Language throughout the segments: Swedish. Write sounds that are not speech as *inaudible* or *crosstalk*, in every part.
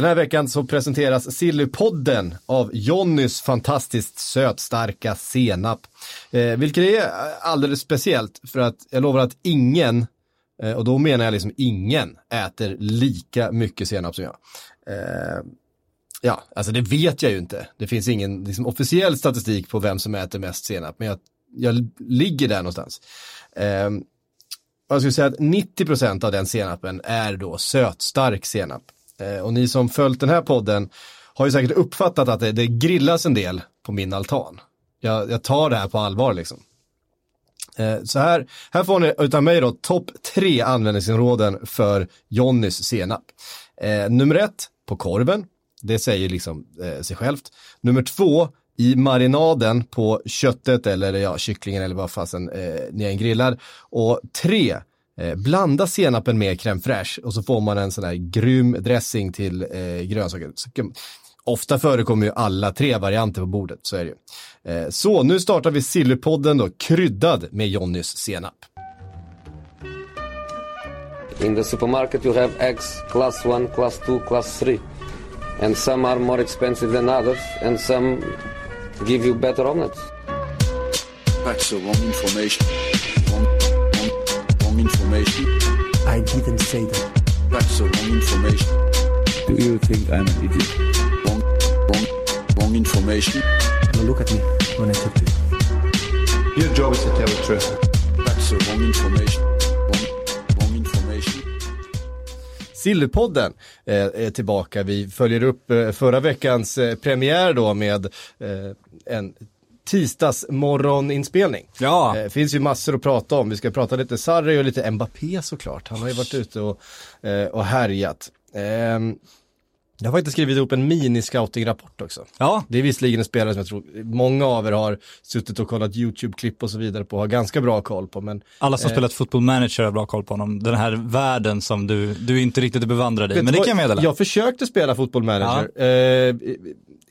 Den här veckan så presenteras Sillypodden av Jonnys fantastiskt sötstarka senap. Eh, vilket är alldeles speciellt för att jag lovar att ingen, eh, och då menar jag liksom ingen, äter lika mycket senap som jag. Eh, ja, alltså det vet jag ju inte. Det finns ingen liksom, officiell statistik på vem som äter mest senap, men jag, jag ligger där någonstans. Eh, jag skulle säga att 90% av den senapen är då sötstark senap. Eh, och ni som följt den här podden har ju säkert uppfattat att det, det grillas en del på min altan. Jag, jag tar det här på allvar liksom. Eh, så här, här får ni utav mig då topp tre användningsområden för Jonnys senap. Eh, nummer ett, på korven. Det säger liksom eh, sig självt. Nummer två, i marinaden på köttet eller ja, kycklingen eller vad fasen eh, ni än grillar. Och tre, eh, blanda senapen med crème fraîche och så får man en sån här grym dressing till eh, grönsaker. Så, ofta förekommer ju alla tre varianter på bordet, så är det ju. Eh, så nu startar vi Sillypodden då, kryddad med Jonnys senap. In the supermarket you have eggs class 1, class 2, class 3. And some are more expensive than others and some give you better omelets. That's the wrong information. Wrong, information. I didn't say that. That's the wrong information. Do you think I'm an idiot? Wrong, wrong, wrong information. Now look at me when I talk to you. Your job is to tell the truth. That's the wrong information. Wrong, wrong information. Sillypodden eh, är tillbaka. Vi följer upp eh, förra veckans eh, premiär då med en tisdagsmorgoninspelning. Ja. Eh, finns ju massor att prata om. Vi ska prata lite Sarri och lite Mbappé såklart. Han har ju varit ute och, eh, och härjat. Jag har faktiskt skrivit ihop en mini-scouting-rapport också. Ja, Det är visserligen en spelare som jag tror många av er har suttit och kollat YouTube-klipp och så vidare på och har ganska bra koll på. Men alla som Eh. spelat football manager har bra koll på honom. Den här världen som du, du inte riktigt är bevandrad i. Men det kan jag meddela. Jag försökte spela fotboll manager. Eh,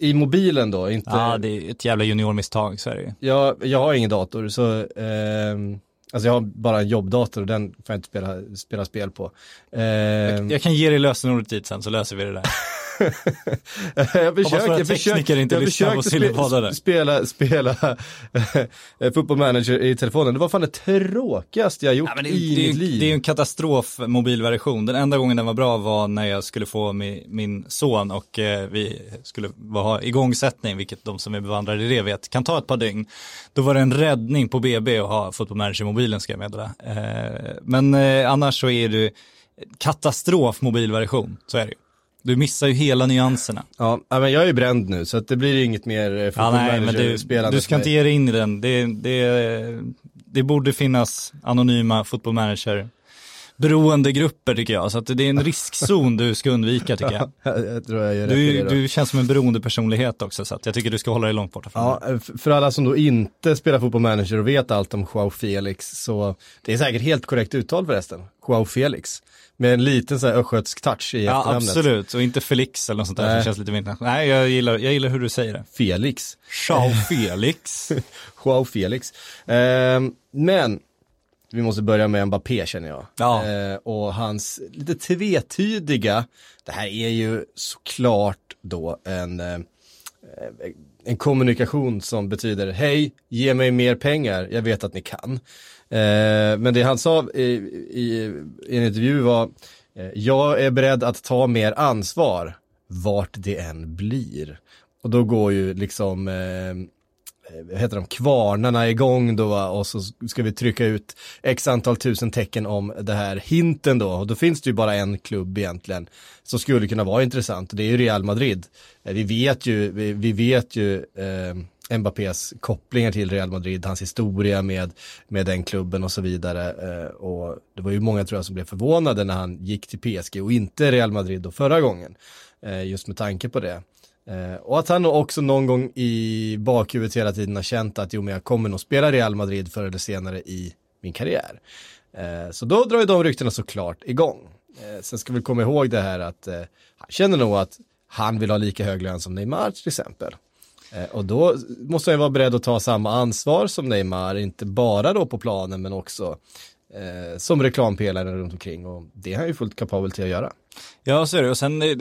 i, mobilen då, inte... Ja, det är ett jävla juniormisstag, så är det ju. jag, jag har ingen dator så, ehm, alltså jag har bara en jobbdator och den får jag inte spela, spela spel på. Ehm, Jag kan ge dig lösenordet dit sen så löser vi det där. *laughs* jag tekniker försökte, inte jag försökte Sillypoddare. spela, spela, eh, football manager i telefonen. Det var fan det tråkigaste jag gjort Ja, det, i det, mitt liv. det är ju en katastrof mobilversion. Den enda gången den var bra var när jag skulle få min, min son och eh, vi skulle ha igångsättning, vilket de som är bevandrade i det vet, kan ta ett par dygn. Då var det en räddning på BB att ha Football Manager i mobilen ska jag meddela. Eh, men eh, annars så är det katastrof mobilversion, så är det ju. Du missar ju hela nyanserna. Ja, men jag är ju bränd nu så att det blir inget mer eh, Ja, nej, men du, du ska inte ge dig in i den. Det, det, det borde finnas anonyma football manager beroendegrupper tycker jag. Så att det är en riskzon du ska undvika tycker jag. *laughs* jag tror jag gör Du, du känns som en beroende personlighet också så att jag tycker du ska hålla dig långt borta från Ja, det. f- för alla som då inte spelar fotboll manager och vet allt om Joao Felix så det är säkert helt korrekt uttal förresten. Joao Felix. Med en liten så här östgötsk touch i Ja, efternamnet. absolut. Och inte Felix eller något sånt där som känns lite mer Nej, jag gillar, jag gillar hur du säger det. Felix. Chao *laughs* Felix. Joao Felix. Ehm, men vi måste börja med Mbappé känner jag. Ja. Eh, och hans lite tvetydiga, det här är ju såklart då en, eh, en kommunikation som betyder hej, ge mig mer pengar, jag vet att ni kan. Eh, men det han sa i, i, i en intervju var, eh, jag är beredd att ta mer ansvar, vart det än blir. Och då går ju liksom eh, Eh, heter de, kvarnarna igång då och så ska vi trycka ut x antal tusen tecken om det här hinten då och då finns det ju bara en klubb egentligen som skulle kunna vara intressant och det är ju Real Madrid. Eh, vi vet ju, vi, vi vet ju eh, Mbappés kopplingar till Real Madrid, hans historia med, med den klubben och så vidare. Eh, och det var ju många tror jag som blev förvånade när han gick till PSG och inte Real Madrid då förra gången. Eh, just med tanke på det. Eh, och att han också någon gång i bakhuvudet hela tiden har känt att jo men jag kommer nog spela Real Madrid förr eller senare i min karriär. Eh, så då drar ju de ryktena såklart igång. Eh, sen ska vi komma ihåg det här att han känner nog att han vill ha lika hög lön som Neymar till exempel. Och då måste han ju vara beredd att ta samma ansvar som Neymar, inte bara då på planen men också som reklampelare runt omkring och det är han ju fullt kapabel till att göra. Ja, så är det. Och sen eh,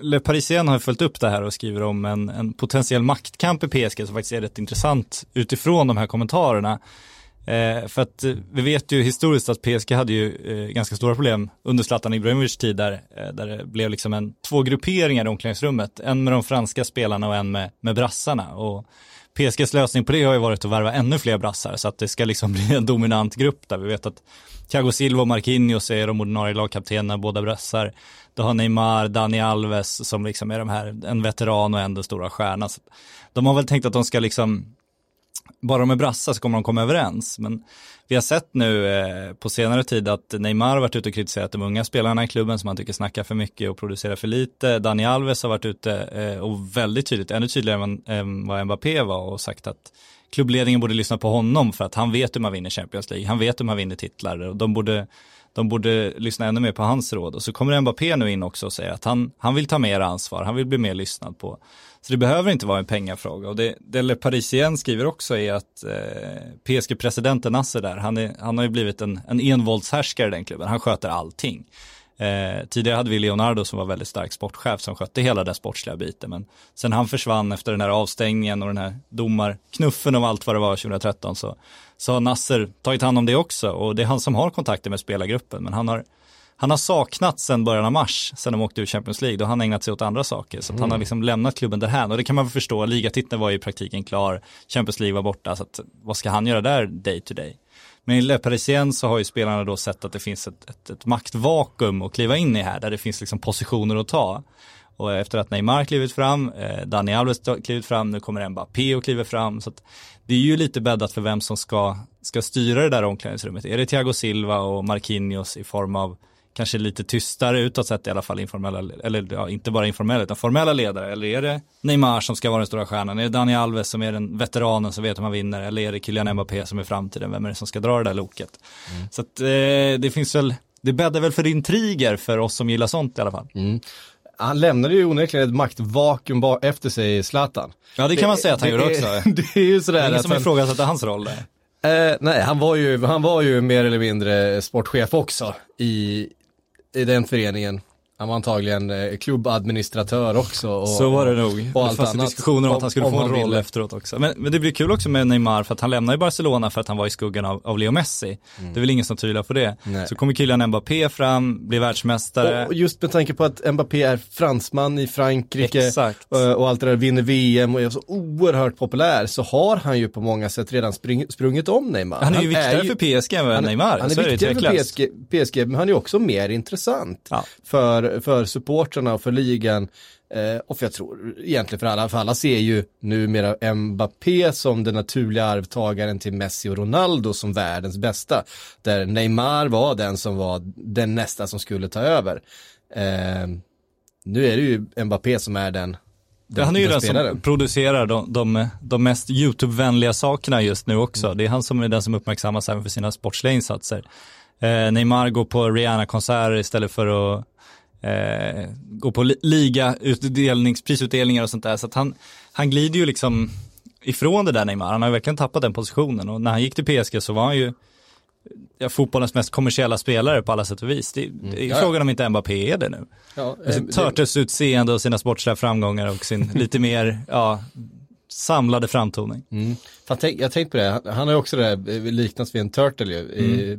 Le Parisien har ju följt upp det här och skriver om en, en potentiell maktkamp i PSG som faktiskt är rätt intressant utifrån de här kommentarerna. Eh, för att eh, vi vet ju historiskt att PSG hade ju eh, ganska stora problem under Zlatan Ibrahimovic tid där, eh, där det blev liksom en, två grupperingar i omklädningsrummet. En med de franska spelarna och en med, med brassarna. Och PSGs lösning på det har ju varit att värva ännu fler brassar så att det ska liksom *laughs* bli en dominant grupp där. Vi vet att Thiago Silva och Marquinhos är de ordinarie lagkaptenerna, båda brassar. Du har Neymar, Dani Alves som liksom är de här, en veteran och en den stora stjärnan. Så De har väl tänkt att de ska liksom bara de är brassar så kommer de komma överens. Men vi har sett nu eh, på senare tid att Neymar har varit ute och kritiserat de unga spelarna i klubben som han tycker snackar för mycket och producerar för lite. Dani Alves har varit ute eh, och väldigt tydligt, ännu tydligare än, än vad Mbappé var och sagt att klubbledningen borde lyssna på honom för att han vet hur man vinner Champions League, han vet hur man vinner titlar och de borde de borde lyssna ännu mer på hans råd. Och så kommer Mbappé nu in också och säger att han, han vill ta mer ansvar, han vill bli mer lyssnad på. Så det behöver inte vara en pengafråga. Och det, det Le Parisien skriver också är att eh, PSG-presidenten Nasser där, han, är, han har ju blivit en, en envåldshärskare i den klubben, han sköter allting. Eh, tidigare hade vi Leonardo som var väldigt stark sportchef som skötte hela den sportsliga biten. Men sen han försvann efter den här avstängningen och den här domarknuffen och allt vad det var 2013 så, så har Nasser tagit hand om det också. Och det är han som har kontakter med spelargruppen. Men han har, han har saknats sedan början av mars, sedan de åkte ur Champions League. Då har han ägnat sig åt andra saker. Så att han har liksom lämnat klubben därhän. Och det kan man förstå, ligatiteln var ju i praktiken klar. Champions League var borta. Så att, vad ska han göra där day to day? Men i Le Parisien så har ju spelarna då sett att det finns ett, ett, ett maktvakuum att kliva in i här, där det finns liksom positioner att ta. Och efter att Neymar klivit fram, eh, Dani Alves klivit fram, nu kommer Mbappé och kliver fram. Så att det är ju lite bäddat för vem som ska, ska styra det där omklädningsrummet. Är det Thiago Silva och Marquinhos i form av kanske lite tystare utåt sett i alla fall informella, eller ja, inte bara informella utan formella ledare. Eller är det Neymar som ska vara den stora stjärnan? Är det Dani Alves som är den veteranen som vet hur man vinner? Eller är det Kylian Mbappé som är framtiden? Vem är det som ska dra det där loket? Så att eh, det finns väl, det bäddar väl för intriger för oss som gillar sånt i alla fall. Han lämnade ju onekligen ett maktvakuum efter sig Zlatan. Ja det kan man säga att han det gjorde också. *laughs* Det är ju Det sådär är ingen att som han, ifrågasätter hans roll där. eh, nej, han var, ju, han var ju mer eller mindre sportchef också i, i den föreningen. Han var antagligen eh, klubbadministratör också. Och, Så var det nog. Och det allt fanns ju annat. diskussioner om att han skulle få en roll ville. efteråt också. Men, men det blir kul också med Neymar för att han lämnar ju Barcelona för att han var i skuggan av, av Leo Messi. Det är väl ingen som tvivlar på det. Mm. Nej. Så kommer Kylian Mbappé fram, blir världsmästare. Och just med tanke på att Mbappé är fransman i Frankrike Exakt. eh, och allt det där, vinner VM och är så oerhört populär så har han ju på många sätt redan spring, sprungit om Neymar. han är ju viktigare ju- för PSG än han, Neymar. Han är så är det viktigare för tveklöst. PSG, PSG, men han är också mer intressant Ja. för, för supportrarna och för ligan. Eh, och för jag tror egentligen för alla, för alla ser ju numera Mbappé som den naturliga arvtagaren till Messi och Ronaldo som världens bästa. Där Neymar var den som var den nästa som skulle ta över. Eh, nu är det ju Mbappé som är den, den han är ju den spelaren. som producerar de, de, de mest YouTube-vänliga sakerna just nu också. Mm. Det är han som är den som uppmärksammas även för sina sportsliga insatser. Eh, Neymar går på Rihanna-konserter istället för att eh, gå på li- liga-utdelnings, prisutdelningar och sånt där. Så att han, han glider ju liksom ifrån det där Neymar. Han har ju verkligen tappat den positionen och när han gick till PSG så var han ju ja, fotbollens mest kommersiella spelare på alla sätt och vis. Det, det är ja. frågan om inte Mbappé är det nu. Ja, eh, det- Turtles-utseende och sina sportsliga framgångar och sin *laughs* lite mer, ja, samlade framtoning. Mm. Fan, tänk, jag tänkte på det, han, han har ju också det där, eh, liknats vid en turtle ju. Eh,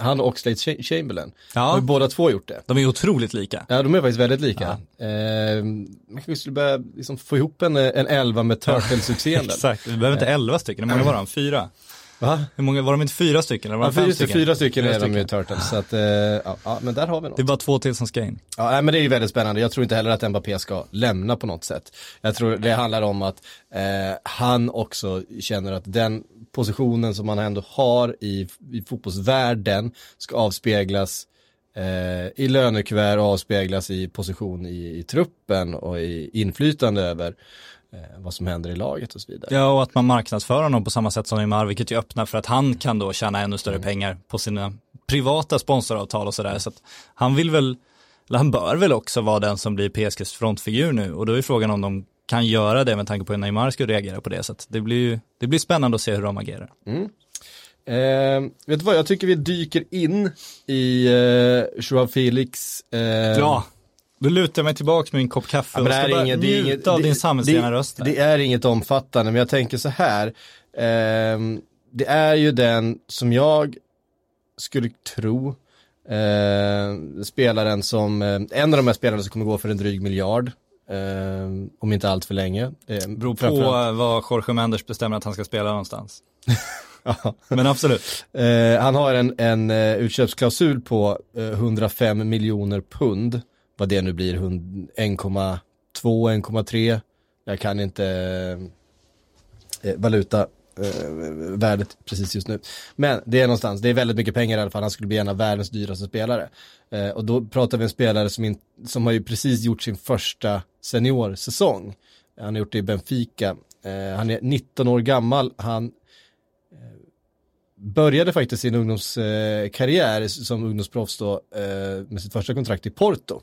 Han och Cha- Chamberlain. Ja. Har ju båda två gjort det. De är otroligt lika. Ja, de är faktiskt väldigt lika. Eh, man kanske skulle börja liksom få ihop en, en elva med Turtles-utseenden. *laughs* Exakt, vi behöver inte elva stycken, hur många var de? Fyra? Va? Hur många, var de inte fyra stycken? Eller var Ja, fem fyra, stycken. fyra stycken Fyra är de ju stycken. Turtles, så att, eh, ja, ja, men där har vi något. Det är bara två till som ska in. Ja, nej, men det är ju väldigt spännande. Jag tror inte heller att Mbappé ska lämna på något sätt. Jag tror det handlar om att eh, han också känner att den positionen som han ändå har i, i fotbollsvärlden ska avspeglas eh, i lönekuvert och avspeglas i position i, i truppen och i inflytande över vad som händer i laget och så vidare. Ja, och att man marknadsför honom på samma sätt som Neymar, vilket ju öppnar för att han kan då tjäna ännu större pengar på sina privata sponsoravtal och sådär. Så att han vill väl, eller han bör väl också vara den som blir PSGs frontfigur nu och då är frågan om de kan göra det med tanke på hur Neymar skulle reagera på det. Så att det blir ju, det blir spännande att se hur de agerar. Eh, vet du vad, jag tycker vi dyker in i eh, Joao Felix eh, Ja. Då lutar jag mig tillbaka med min kopp kaffe Ja, och ska är bara inget, njuta inget, av det- din samhällsrena det- röst. Det är inget omfattande, men jag tänker så här. ehm, det är ju den som jag skulle tro, eh, spelaren som, eh, en av de här spelarna som kommer gå för en dryg miljard. eh, om inte allt för länge. Det Beror på framförallt- vad Jorge Mendes bestämmer att han ska spela någonstans. *laughs* Men absolut. Eh, han har en, en eh, utköpsklausul på eh, 105 miljoner pund. Vad det nu blir, 1,2, 1,3. Jag kan inte eh, valuta eh, värdet precis just nu. Men det är någonstans, det är väldigt mycket pengar i alla fall. Han skulle bli en av världens dyraste spelare. Eh, och då pratar vi en spelare som, in, som har ju precis gjort sin första seniorsäsong. Han har gjort det i Benfica. Eh, han är 19 år gammal. Han började faktiskt sin ungdomskarriär eh, som ungdomsproffs då eh, med sitt första kontrakt i Porto.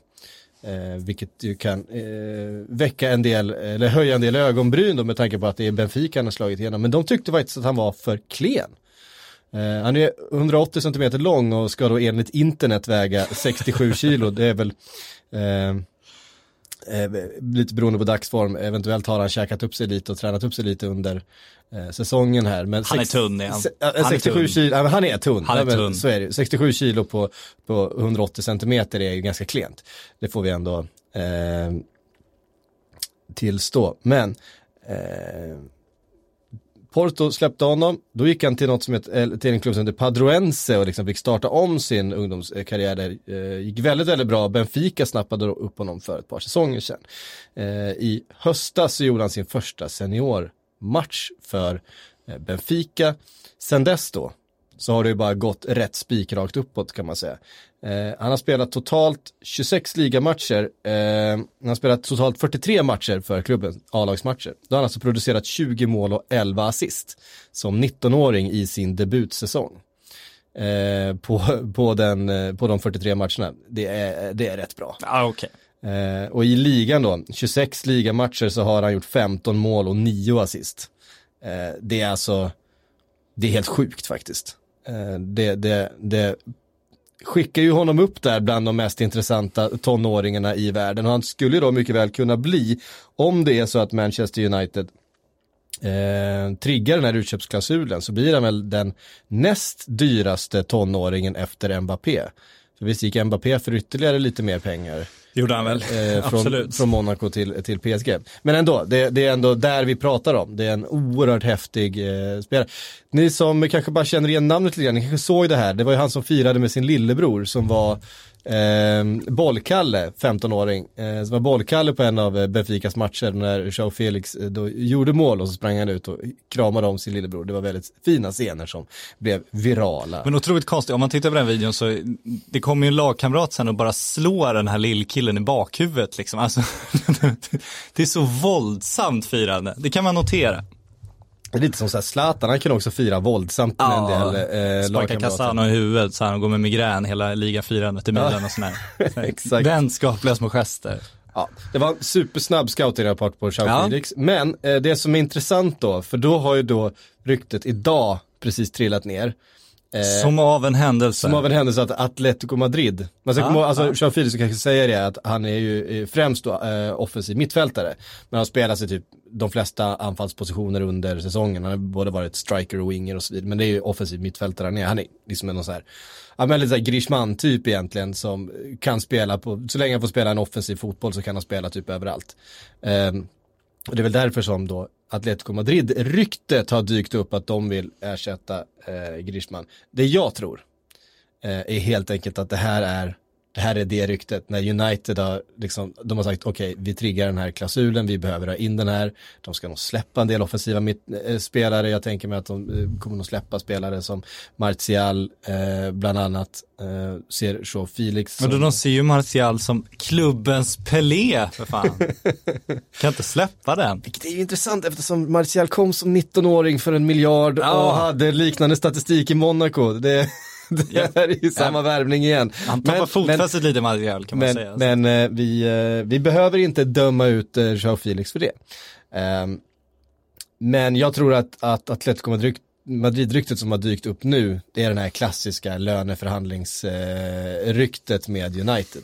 Eh, vilket ju kan eh, väcka en del, eller höja en del ögonbryn då med tanke på att det är Benfica han har slagit igenom. Men de tyckte faktiskt att han var för klen. Eh, han är 180 cm lång och ska då enligt internet väga 67 kilo. Det är väl eh, eh, lite beroende på dagsform. Eventuellt har han käkat upp sig lite och tränat upp sig lite under eh, säsongen här. Men Han är tunn, är han. se- ja, Han är 67 tunn. kilo, men han är tunn. Han är Ja, men tunn. Så är det. 67 kilo på, på 180 centimeter är ju ganska klent. Det får vi ändå eh, tillstå. Men eh, Porto släppte honom, då gick han till något som heter, till en klubb som heter Padroense och liksom fick starta om sin ungdomskarriär där. Eh, gick väldigt, väldigt bra. Benfica snappade upp honom för ett par säsonger sedan. Eh, I höstas så gjorde han sin första seniormatch för eh, Benfica. Sen dess då så har det ju bara gått rätt spikrakt uppåt kan man säga. Eh, han har spelat totalt 26 ligamatcher, eh, han har spelat totalt 43 matcher för klubben, A-lagsmatcher. Då har han alltså producerat 20 mål och 11 assist som 19-åring i sin debutsäsong. Eh, på, på, den, eh, på de 43 matcherna. Det är, det är rätt bra. Ja, okej. Eh, och i ligan då, 26 ligamatcher så har han gjort 15 mål och 9 assist. Eh, det är alltså, det är helt sjukt faktiskt. Eh, det, det, det skickar ju honom upp där bland de mest intressanta tonåringarna i världen och han skulle ju då mycket väl kunna bli, om det är så att Manchester United eh, triggar den här utköpsklausulen så blir han väl den näst dyraste tonåringen efter Mbappé. För visst gick Mbappé för ytterligare lite mer pengar gjorde han väl. eh, *laughs* från, absolut. från Monaco till, till PSG. Men ändå, det, det är ändå där vi pratar om. Det är en oerhört häftig eh, spelare. Ni som kanske bara känner igen namnet lite grann, ni kanske såg det här. Det var ju han som firade med sin lillebror som var eh, bollkalle, 15-åring. Eh, som var bollkalle på en av eh, Benficas matcher när Joao Felix eh, då gjorde mål och så sprang han ut och kramade om sin lillebror. Det var väldigt fina scener som blev virala. Men otroligt konstigt, om man tittar på den videon så det kommer ju en lagkamrat sen och bara slår den här lillkillen i bakhuvudet liksom. Alltså, *laughs* det är så våldsamt firande, det kan man notera. Det är lite som så här Zlatan, han kan också fira våldsamt med en del eh, Sparka. Cassano i huvudet så han går med migrän hela ligafirandet i Milan och sådär. *laughs* Exakt. Vänskapliga små gester. Ja, det var en supersnabb scouting-rapport på Jean Ja. Men eh, det som är intressant då, för då har ju då ryktet idag precis trillat ner. Eh, Som av en händelse. som av en händelse att Atletico Madrid, man ska Ja, komma, alltså. Jean Felix ska kanske säga det att han är ju eh, främst då eh, offensiv mittfältare. Men han spelar sig typ de flesta anfallspositioner under säsongen. Han har både varit striker och winger och så vidare. Men det är ju offensiv mittfältare han är. Han är liksom en sån här, ja men lite såhär Griezmann typ egentligen som kan spela på, så länge han får spela en offensiv fotboll så kan han spela typ överallt. Ehm, och det är väl därför som då Atletico Madrid-ryktet har dykt upp att de vill ersätta eh, Griezmann. Det jag tror eh, är helt enkelt att det här är det här är det ryktet när United har liksom, de har sagt okej vi triggar den här klausulen, vi behöver ha in den här, de ska nog släppa en del offensiva mitt, eh, spelare, jag tänker mig att de eh, kommer nog släppa spelare som Martial eh, bland annat, ser så Felix Men då de ser ju Martial som klubbens Pelé för fan. *laughs* kan inte släppa den. Vilket är ju intressant eftersom Martial kom som 19-åring för en miljard Ja. och hade liknande statistik i Monaco. Det, *laughs* det är ju samma värvning igen. Han tappar Men- fotfästet lite Martial kan man men, säga. men eh, vi, eh, vi behöver inte döma ut uh, Joao Felix för det. Ehm, men jag tror att, att Atletico Madrid Madrid-ryktet som har dykt upp nu, det är den här klassiska löneförhandlingsryktet med United.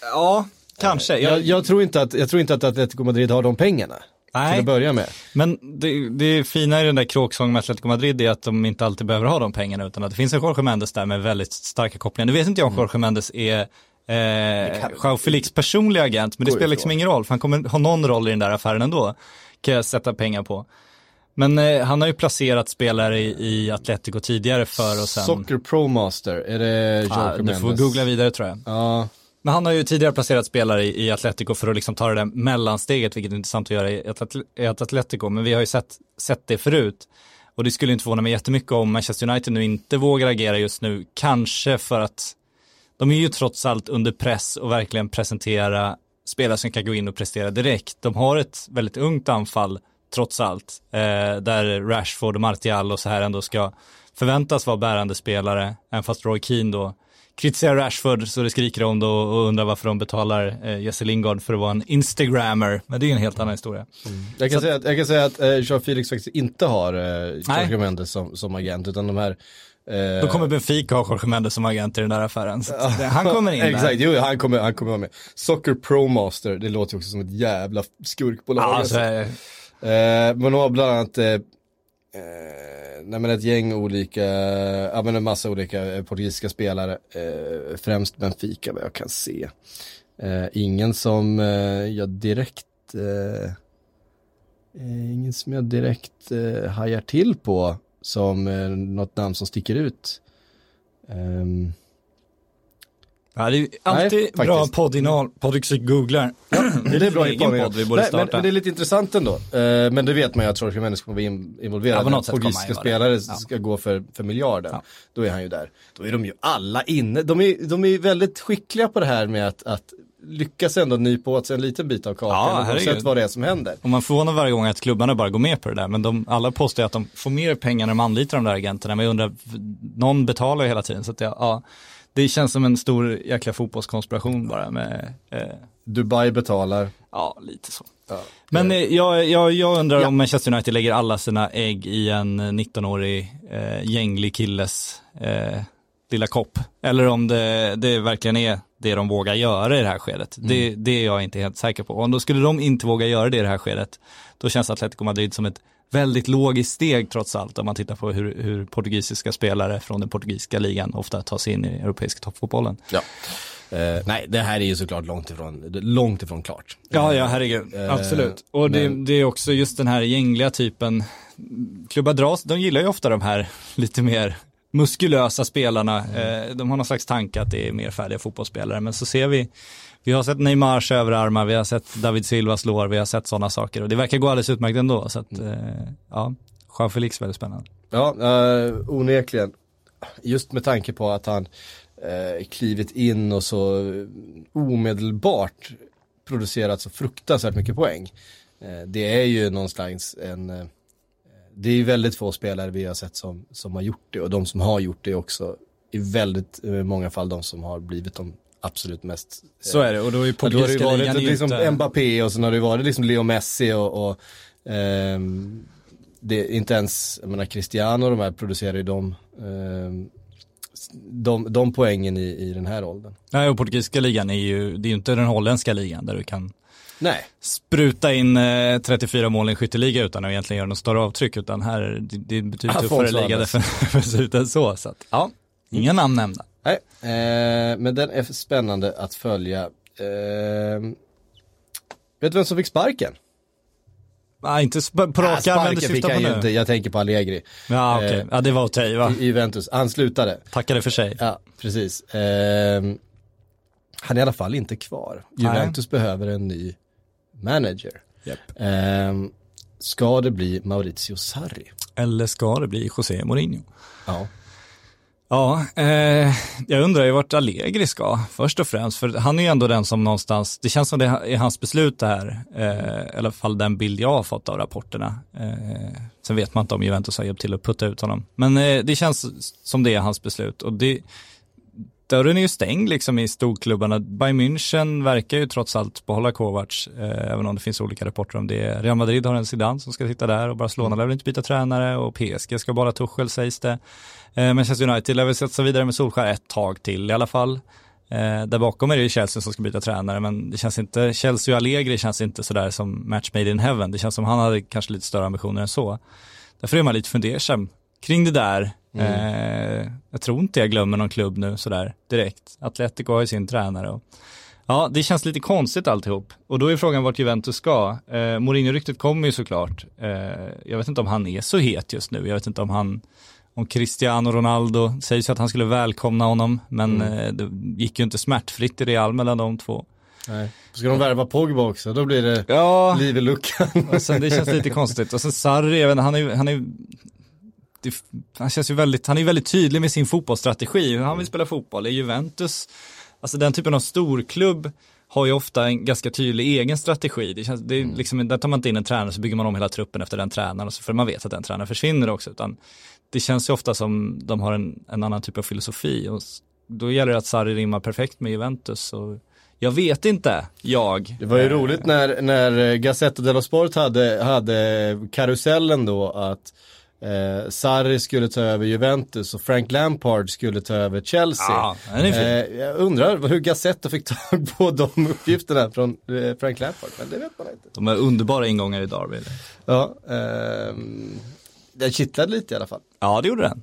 Ja, Kanske. Jag, jag, tror inte att, jag tror inte att Atletico Madrid har de pengarna. Till Nej, att börja med. men det, det fina i den där kråksången med Atletico Madrid är att de inte alltid behöver ha de pengarna utan att det finns en Jorge Mendes där med väldigt starka kopplingar. Nu vet inte jag om Jorge Mendes är eh, Joao Felix personliga agent, men det spelar liksom ingen roll, för han kommer ha någon roll i den där affären ändå, kan jag sätta pengar på. Men eh, han har ju placerat spelare i, i Atletico tidigare för och sen... Soccer Pro Master, är det Jorge Ah, du får googla vidare tror jag. Ja, men han har ju tidigare placerat spelare i, i Atletico för att liksom ta det där mellansteget, vilket är intressant att göra i i Atletico, men vi har ju sett, sett det förut. Och det skulle inte förvåna mig jättemycket om Manchester United nu inte vågar agera just nu, kanske för att de är ju trots allt under press och verkligen presentera spelare som kan gå in och prestera direkt. De har ett väldigt ungt anfall, trots allt, eh, där Rashford och Martial och så här ändå ska förväntas vara bärande spelare, även fast Roy Keane då kritiserar Rashford så det skriker om det och undrar varför de betalar eh, Jesse Lingard för att vara en instagrammer. Men det är en helt annan historia. jag kan, säga att, jag kan säga att eh, Joao Felix faktiskt inte har eh. Jorge Mendes som, som agent, utan de här eh, Då kommer Benfica ha Jorge Mendes som agent i den där affären. Så han kommer in *laughs* där. Exakt, jo, han kommer, han kommer vara med. Soccer Pro Master, det låter ju också som ett jävla skurkbolag. Ja, alltså. alltså, eh, Eh, men de har bland annat eh, nej, men ett gäng olika, ja men en massa olika eh, portugisiska spelare, eh, främst Benfica vad jag kan se. Eh, ingen som eh, jag direkt, eh, eh, ingen som jag direkt eh, hajar till på som eh, något namn som sticker ut. Ehm, ja, det är alltid Nej, bra poddinnehåll, Poddyxi googlar. det är bra en i podd, vi borde Nej, men, starta. men det är lite intressant ändå. Eh, men det vet man ju att Jorge Mendes kommer bli in- involverad. Ja, på något sätt portugisiska vara spelare Ja. ska gå för, för miljarden. Ja. Då är han ju där. Då är de ju alla inne. De är, de är väldigt skickliga på det här med att, att lyckas ändå nypa åt sig en liten bit av kakan. Ja, oavsett vad det är som händer. Och man förvånar varje gång att klubbarna bara går med på det där, men de, alla påstår att de får mer pengar när de anlitar de där agenterna, men jag undrar, någon betalar ju hela tiden, så att jag, ja, det känns som en stor jäkla fotbollskonspiration bara med, eh, Dubai betalar. ja, lite så. Ja. Men eh, jag, jag, jag undrar Ja. om Manchester United lägger alla sina ägg i en 19-årig eh, gänglig killes eh, lilla kopp. Eller om det, det verkligen är det de vågar göra i det här skedet. Det, det är jag inte helt säker på. Om då skulle de inte våga göra det i det här skedet, då känns Atletico Madrid som ett väldigt logiskt steg trots allt om man tittar på hur, hur portugisiska spelare från den portugisiska ligan ofta tar sig in i europeiska toppfotbollen. Ja. Eh, nej, det här är ju såklart långt ifrån, långt ifrån klart. Ja, ja, herregud. Eh, Absolut. Och det, men- det är också just den här gängliga typen. Klubbar dras, de gillar ju ofta de här lite mer muskulösa spelarna. Eh, De har någon slags tanke att det är mer färdiga fotbollsspelare. Men så ser vi, vi har sett Neymars överarmar, vi har sett David Silva slår, vi har sett sådana saker. Och det verkar gå alldeles utmärkt ändå. Så att, eh, ja, Jean Felix väldigt spännande. Ja, uh, onekligen. Just med tanke på att han uh, klivit in och så omedelbart producerat så fruktansvärt mycket poäng. Eh, det är ju någon slags en, eh, det är ju väldigt få spelare vi har sett som, som har gjort det och de som har gjort det också i väldigt eh, många fall de som har blivit de absolut mest Så är det, och då är ju då har det varit liksom inte... Mbappé och sen har det varit liksom Leo Messi och, och ehm, det är inte ens, jag menar Cristiano och de här producerar ju de, ehm, de, de poängen i, i den här åldern. Nej, och portugisiska ligan är ju, det är ju inte den holländska ligan där du kan Nej, spruta in eh, 34 mål i en skytteliga utan att egentligen göra något större avtryck utan här, det, det är betydligt tuffare liga definitivt än så. så att, ja, inga namn nämnda. Nej. Eh, men den är spännande att följa. Ehm, vet du vem som fick sparken? Ah, inte på rak arm, sparken fick han på ju nu. inte, jag tänker på Allegri Ja, okej. Eh, Ja, det var dig va? i, Juventus. Han slutade. Tackade för sig. Ja, precis. Ehm, han är i alla fall inte kvar. Juventus behöver en ny manager. Japp. Ehm, ska det bli Maurizio Sarri? Eller ska det bli José Mourinho? Ja. Ja, eh, jag undrar ju vart Allegri ska, först och främst, för han är ju ändå den som någonstans, det känns som det är hans beslut det här, eh, i alla fall den bild jag har fått av rapporterna. Eh, sen vet man inte om Juventus har hjälpt till att putta ut honom, men eh, det känns som det är hans beslut och det, dörren är ju stängd liksom i storklubbarna. Bayern München verkar ju trots allt behålla Kovacs, eh, även om det finns olika rapporter om det. Real Madrid har en Zidane som ska sitta där och Barcelona lär väl inte byta tränare och PSG ska bara Tuchel sägs det. Eh, Manchester United lär väl satsa vidare med Solskär ett tag till i alla fall. Eh, där bakom är det ju Chelsea som ska byta tränare, men det känns inte, Chelsea och Allegri känns inte sådär som match made in heaven. Det känns som han hade kanske lite större ambitioner än så. Därför är man lite fundersam kring det där. Eh, jag tror inte jag glömmer någon klubb nu sådär direkt. Atletico har ju sin tränare. Och, ja, det känns lite konstigt alltihop. Och då är frågan vart Juventus ska. Eh, Mourinho-ryktet kommer ju såklart. Eh, jag vet inte om han är så het just nu. Jag vet inte om han om Cristiano Ronaldo, sägs ju att han skulle välkomna honom, men eh, det gick ju inte smärtfritt i Real mellan de två. Nej. Ska de värva Pogba också, då blir det Ja, liv i luckan. och sen det känns lite konstigt. Och sen Sarri, jag vet, han är, han är det, han känns ju väldigt, han är väldigt tydlig med sin fotbollsstrategi, hur han vill spela fotboll. I Juventus, alltså den typen av storklubb har ju ofta en ganska tydlig egen strategi. Det känns, det är liksom, där tar man inte in en tränare så bygger man om hela truppen efter den tränaren, och så- för man vet att den tränaren försvinner också. Utan det känns ju ofta som de har en, en annan typ av filosofi. Och då gäller det att Sarri rimmar perfekt med Juventus. Och jag vet inte, jag. Det var ju Eh, roligt när, när Gazzetta dello Sport hade, hade karusellen då att eh, Sarri skulle ta över Juventus och Frank Lampard skulle ta över Chelsea. Fin. eh, jag undrar hur Gazzetta fick tag på de uppgifterna från eh, Frank Lampard, men det vet man inte. De är underbara ingångar i Derby. Ja, ehm, det kittlade lite i alla fall. Ja, det gjorde den.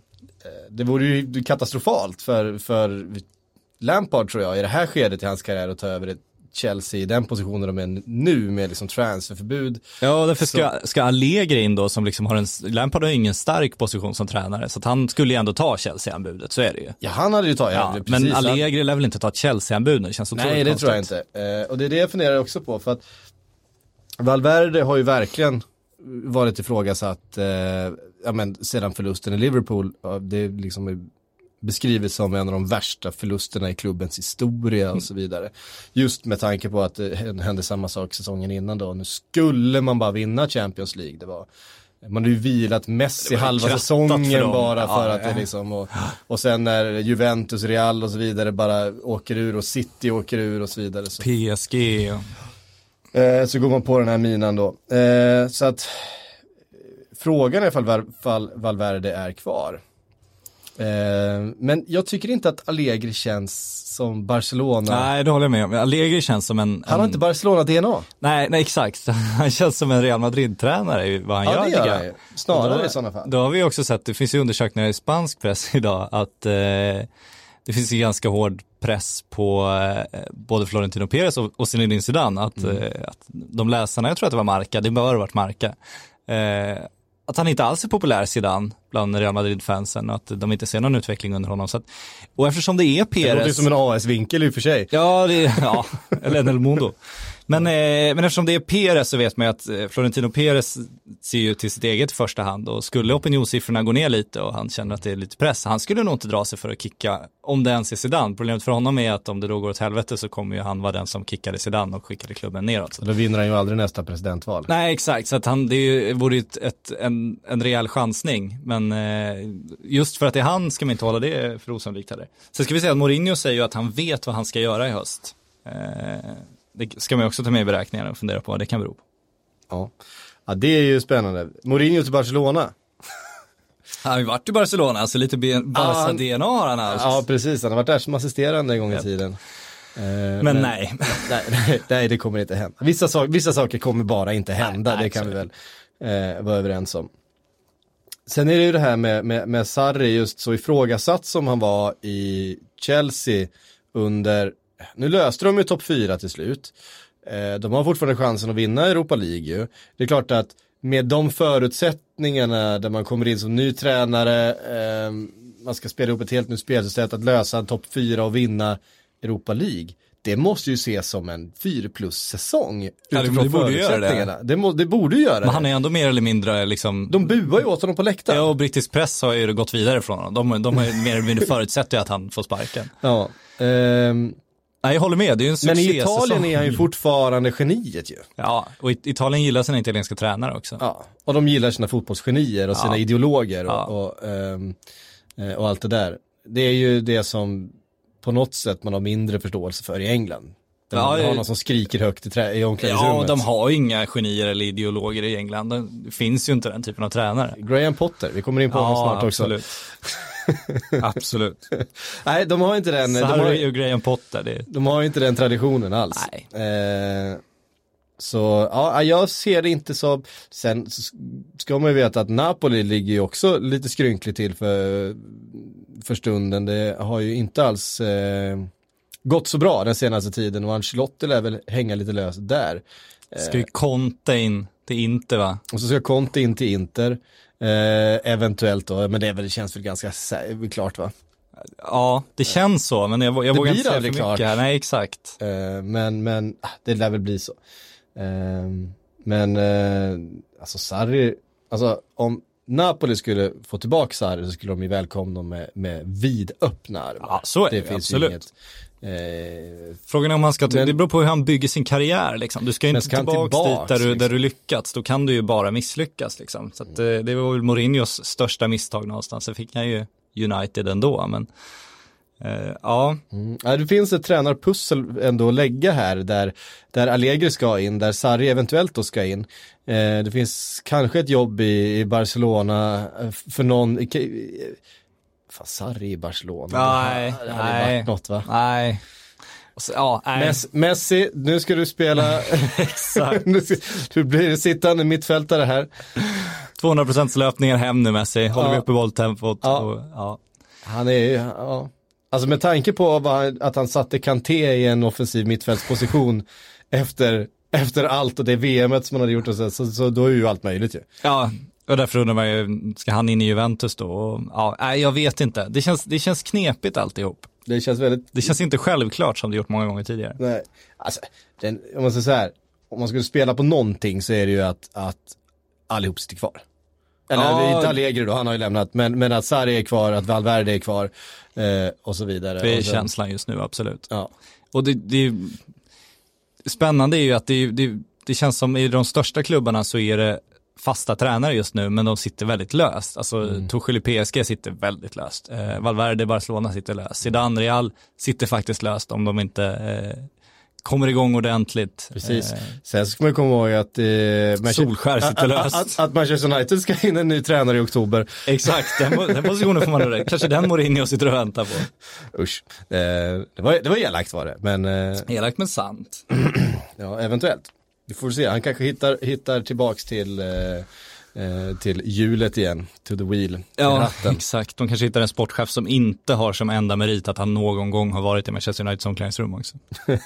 Det vore ju katastrofalt för, för Lampard tror jag i det här skedet i hans karriär att ta över ett Chelsea i den positionen de är nu med liksom transferförbud. Ja, därför ska, ska Allegri in då som liksom har en, Lampard har ingen stark position som tränare, så att han skulle ju ändå ta Chelsea-anbudet, så är det ju. Ja, han hade ju tagit, Ja, ja, men precis. Allegri lär väl inte ta ett Chelsea-anbud nu, det känns otroligt Nej, det konstigt. tror jag inte. Eh, och det är det jag funderar också på för att Valverde har ju verkligen varit ifrågasatt, eh, ja men sedan förlusten i Liverpool, ja, det liksom beskrivits som en av de värsta förlusterna i klubbens historia och så vidare. Just med tanke på att det hände samma sak säsongen innan då. Nu skulle man bara vinna Champions League. Det var, man hade ju vilat Messi halva säsongen för bara Ja, för att ja. det liksom och, och sen när Juventus, Real och så vidare bara åker ur och City åker ur och så vidare. Så, PSG. Eh, så går man på den här minan då. Eh, så att frågan är ifall Val, Val, Valverde är kvar. Eh, men jag tycker inte att Allegri känns som Barcelona. Nej, det håller jag med om. Allegri känns som en... Han har inte Barcelona-DNA. Nej, nej, exakt. *laughs* Han känns som en Real Madrid-tränare i vad han Ja, gör. det tycker gör han. Snarare då, i sådana fall. Då har vi också sett, det finns ju undersökningar i spansk press *laughs* idag, att eh, det finns ju ganska hård press på eh, både Florentino Perez och, och Zinedine Zidane, att, Mm. eh, att de läsarna, jag tror att det var Marca, det bör ha varit Marca, eh, att han inte alls är populär Zidane bland Real Madrid-fansen och att de inte ser någon utveckling under honom. Så att, och eftersom det är Det låter Perez som en AS-vinkel i och för sig. Ja, det, ja *laughs* eller en El Mundo. Men, eh, men eftersom det är Perez så vet man ju att eh, Florentino Perez ser ju till sitt eget i första hand och skulle opinionssiffrorna gå ner lite och han känner att det är lite press, han skulle nog inte dra sig för att kicka, om det ens är Zidane. Problemet för honom är att om det då går åt helvete så kommer ju han vara den som kickade Zidane och skickade klubben neråt. Då vinner han ju aldrig nästa presidentval. Nej, exakt, så att han, det är ju- vore ju ett, ett, en, en rejäl chansning. Men eh, just för att det är han ska man inte hålla det för osannolikt heller. Sen ska vi säga att Mourinho säger ju att han vet vad han ska göra i höst. Eh, det ska man också ta med i beräkningarna och fundera på vad det kan bero på. Ja. ja, det är ju spännande. Mourinho till Barcelona. Han har ju varit i Barcelona, så lite Barca-DNA har han haft. Ja, precis. Han har varit där som assisterande en gång i tiden. Eh, men, nej. *laughs* nej, nej, nej, det kommer inte hända. Vissa, sak, vissa saker kommer bara inte hända, Nej, nej, det kan vi väl eh, vara överens om. Sen är det ju det här med, med, med Sarri, just så ifrågasatt som han var i Chelsea under, nu löste de ju topp 4 till slut. Eh, de har fortfarande chansen att vinna Europa League ju. Det är klart att med de förutsättningarna där man kommer in som ny tränare, eh, man ska spela ihop ett helt nytt spelsystem, att lösa en topp 4 och vinna Europa League. Det måste ju ses som en 4 plus säsong Ja, det- utifrån det borde göra det. förutsättningarna. Det, må, det borde göra Men det. han är ändå mer eller mindre liksom De buar ju åt honom på läktaren. Ja, och brittisk press har ju gått vidare från honom. De, de har ju mer eller mindre förutsatt ju att han får sparken. Ja. Ehm, Nej, jag håller med. Det är en men i. Italien är han ju fortfarande geniet ju. Ja, och It- Italien gillar sina italienska tränare också. Ja. Och de gillar sina fotbollsgenier och sina Ja. ideologer och, Ja. och, ehm, eh, och allt det där. Det är ju det som på något sätt man har mindre förståelse för i England. Där Ja, man har någon som skriker högt i, trä- i omklädningsrummet. Ja, de har ju inga genier eller ideologer i England. Det finns ju inte den typen av tränare. Graham Potter, vi kommer in på honom snart också. *laughs* *laughs* absolut. Nej, de har inte den, de har, och Graham Potter, det de har inte den traditionen alls. Nej. Eh, så ja, jag ser det inte som, sen ska man ju veta att Napoli ligger ju också lite skrynkligt till för, för stunden. Det har ju inte alls eh, gått så bra den senaste tiden och Ancelotti lär väl hänga lite löst där. Ska ju Conte in till Inter va? Och så ska Conte in till Inter, eh, eventuellt då, men det, väl, det känns väl ganska klart va? Ja, det känns så, men jag, jag Det vågar inte säga för mycket klart. här. Nej, exakt. Eh, men, men ah, det lär väl bli så. Eh, men eh, alltså Sarri, alltså om Napoli skulle få tillbaka Sarri så skulle de ju välkomna honom med, med vidöppna armar. Ja, så är det, finns absolut. inget. Eh, Frågan är om han ska, Men- det beror på hur han bygger sin karriär liksom. Du ska ju inte ska tillbaks, tillbaks, dit där du, där liksom? du lyckats, då kan du ju bara misslyckas liksom. Så att, eh, det var väl Mourinhos största misstag någonstans, så fick han ju United ändå, men eh, ja, mm. ja, det finns ett tränarpussel ändå att lägga här där, där Allegri ska in, där Sarri eventuellt då ska in. Eh, det finns kanske ett jobb i, i Barcelona eh, för någon, i- i- fan Sarri i Barcelona, Nej, det hade nej. varit något va? nej. Så, ja. Messi, Messi, nu ska du spela, *laughs* Exakt. *laughs* nu ska, du blir sittande mittfältare här. 200% löpningar hem nu Messi, håller Ja. vi uppe bolltempot. Ja. Och, ja. Han är ju, ja. Alltså med tanke på vad, att han satte Kanté i en offensiv mittfältsposition efter, efter allt och det VMet som han hade gjort och så, så, så då är ju allt möjligt ju. ja, och därför undrar man ju, ska han in i Juventus då? Ja, nej, jag vet inte. Det känns, det känns knepigt alltihop. Det känns väldigt, Det känns inte självklart som det gjort många gånger tidigare. nej, alltså, den, om man säger så här, om man skulle spela på någonting så är det ju att, att allihop sitter kvar. Eller Ja. inte Allegri då, han har ju lämnat, men, men att Sarri är kvar, att Valverde är kvar eh, och så vidare. Det är sen- känslan just nu, absolut. Ja. Och det, det spännande är ju att det, det, det känns som i de största klubbarna så är det fasta tränare just nu, men de sitter väldigt löst. Alltså Mm. Tuchel i PSG sitter väldigt löst. Eh, Valverde Barcelona sitter löst. Zidane Real sitter faktiskt löst om de inte eh, kommer igång ordentligt. Precis. Eh, Sen ska man komma ihåg att, eh, Solskär sitter löst. Att, att Manchester United ska in en ny tränare i oktober. exakt, den, den positionen får man nog. Kanske den Mourinho sitter och väntar på. *laughs* Usch. Eh, det, var, det var elakt var det, men eh, Elakt men sant. *clears throat* ja, eventuellt. Vi får se, han kanske hittar, hittar tillbaks till, eh, eh, till hjulet igen, to the wheel, Ja, ratten. exakt. De kanske hittar en sportchef som inte har som enda merit att han någon gång har varit i Manchester Uniteds omklädningsrum också. *laughs*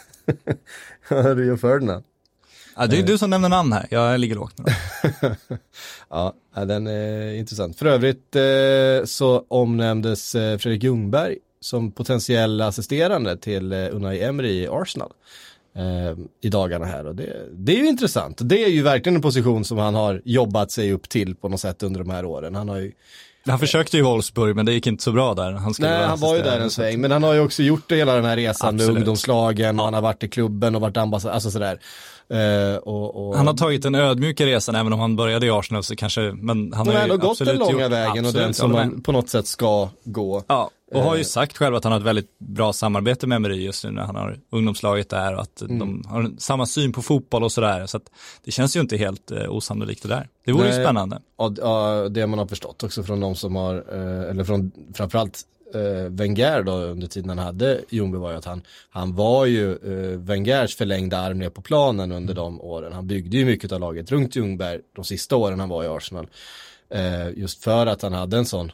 Ja, du gör Ferdinand. Ja, det är du som nämner namn här, jag ligger lågt. *laughs* Ja, den är intressant. För övrigt eh, så omnämndes eh, Fredrik Ljungberg som potentiell assisterande till Unai Emery i Arsenal eh, i dagarna här och det, det är ju intressant. Det är ju verkligen en position som han har jobbat sig upp till på något sätt under de här åren. Han har ju, Han försökte ju Wolfsburg men det gick inte så bra där. Han skulle nej han var ju där en sväng, men han har ju också gjort hela den här resan med Absolut. ungdomslagen och han har varit i klubben och varit ambassadör, alltså sådär. Eh, och, och, Han har tagit den ödmjuka resan även om han började i Arsenal så kanske, men han han har ju gått den långa gjort- vägen och den som man på något sätt ska gå. Ja, och har ju Eh. sagt själv att han har ett väldigt bra samarbete med Emery just nu när han har ungdomslaget där och att Mm. de har samma syn på fotboll och sådär. Så att det känns ju inte helt eh, osannolikt det där. Det vore ju Nej. spännande. Ja, det man har förstått också från de som har, eller från framförallt eh, Wenger då under tiden han hade Ljungberg var ju att han, han var ju eh, Wengers förlängda arm ner på planen under de åren. Han byggde ju mycket av laget runt Ljungberg de sista åren han var i Arsenal. Eh, just för att han hade en sån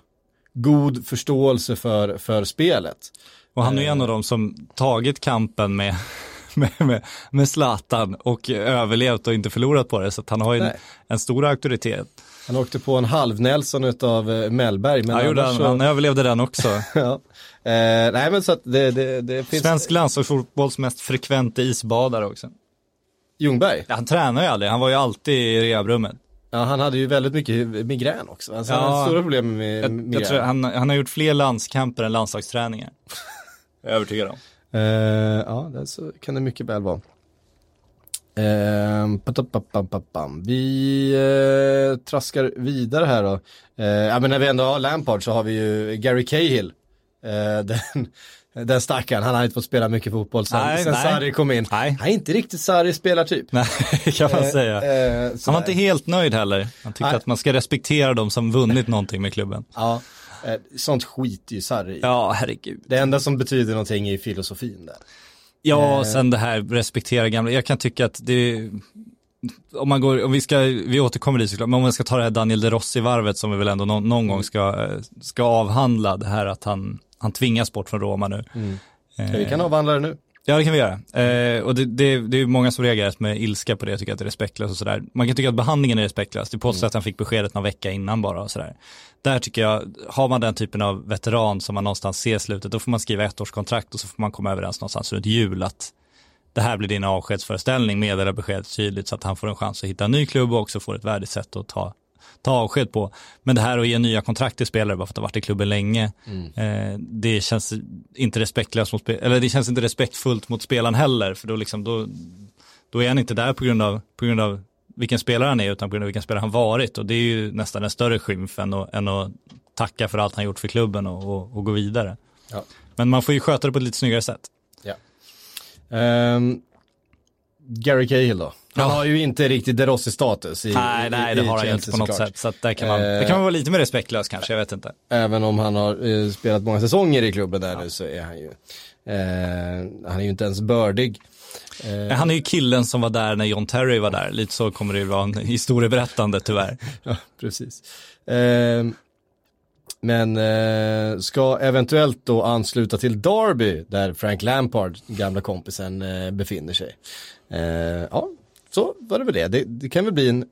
god förståelse för, för spelet. Och han är ju Eh. en av dem som tagit kampen med, *laughs* med, med, med Zlatan och överlevt och inte förlorat på det. Så han har ju en, en stor auktoritet. Han åkte på en halv Nelson utav eh, Mellberg. Men Han, gjorde, annars han, så- han överlevde den också. *laughs* ja. eh, nej men så att det, det, det finns Svensk landslagsfotbolls mest frekventa isbadare också. Ljungberg. Ja, han tränar ju aldrig, han var ju alltid i rehabrummet. Ja, han hade ju väldigt mycket migrän också. Alltså, han Ja. hade stora problem med Jag, migrän. jag tror han, han har gjort fler landskamper än landslagsträningar. *laughs* Jag är övertygad om. Eh, ja, det så kan det mycket väl vara. Eh, vi eh, traskar vidare här då. Eh, ja, men när vi ändå har Lampard så har vi ju Gary Cahill. Eh, *laughs* den, den stackaren, han har inte fått spela mycket fotboll sen, Nej, sen nej. Sarri kom in. Nej. Han är inte riktigt Sarri spelartyp. Nej, *laughs* kan man Eh, säga. eh, Han var inte helt nöjd heller. Han tyckte Nej. att man ska respektera de som vunnit någonting med klubben. Ja, Sånt skit i Sarri. Ja, herregud. Det enda som betyder någonting är filosofin där. Ja, Eh. sen det här respektera gamla, jag kan tycka att det om man går, om vi ska, vi återkommer dit såklart, men om man ska ta det här Daniel De Rossi-varvet som vi väl ändå någon, någon gång ska, eh, ska avhandla, det här att han, han tvingas bort från Roma nu. Ja, vi kan avhandla det nu. Ja, det kan vi göra. Eh, och det, det, det är många som reagerat med ilska på det, tycker att det är respektlöst och sådär. Man kan tycka att behandlingen är respektlös. Det påstås att han fick beskedet någon vecka innan bara och sådär. Där tycker jag, har man den typen av veteran som man någonstans ser slutet, då får man skriva ett års kontrakt och så får man komma överens någonstans runt jul att det här blir din avskedsföreställning, meddela beskedet tydligt så att han får en chans att hitta en ny klubb och också får ett värdigt sätt att ta, ta avsked på. Men det här att ge nya kontrakt till spelare bara för att ha varit i klubben länge, eh, det känns inte respektlöst mot, eller det känns inte respektfullt mot spelaren heller, för då liksom, då, då är han inte där på grund av, på grund av vilken spelare han är, utan på grund av vilken spelare han varit. Och det är ju nästan en större skymf än att, än att tacka för allt han gjort för klubben och, och, och gå vidare. Ja. Men man får ju sköta det på ett lite snyggare sätt. Ehm, Gary Cahill då? Han Ja. har ju inte riktigt De Rossi-status i Nej, nej, det har han ju inte på något sätt. Så där kan man, Eh. där kan man vara lite mer respektlös kanske, jag vet inte. Även om han har eh, spelat många säsonger i klubben där nu så är han ju, eh, han är ju inte ens bördig. Eh, Han är ju killen som var där när John Terry var där, lite så kommer det ju vara en historieberättande tyvärr. *laughs* Ja, precis. Eh, men eh, ska eventuellt då ansluta till Derby där Frank Lampard, gamla kompisen, eh, befinner sig. Eh, ja, så var det väl det. Det, det kan väl bli en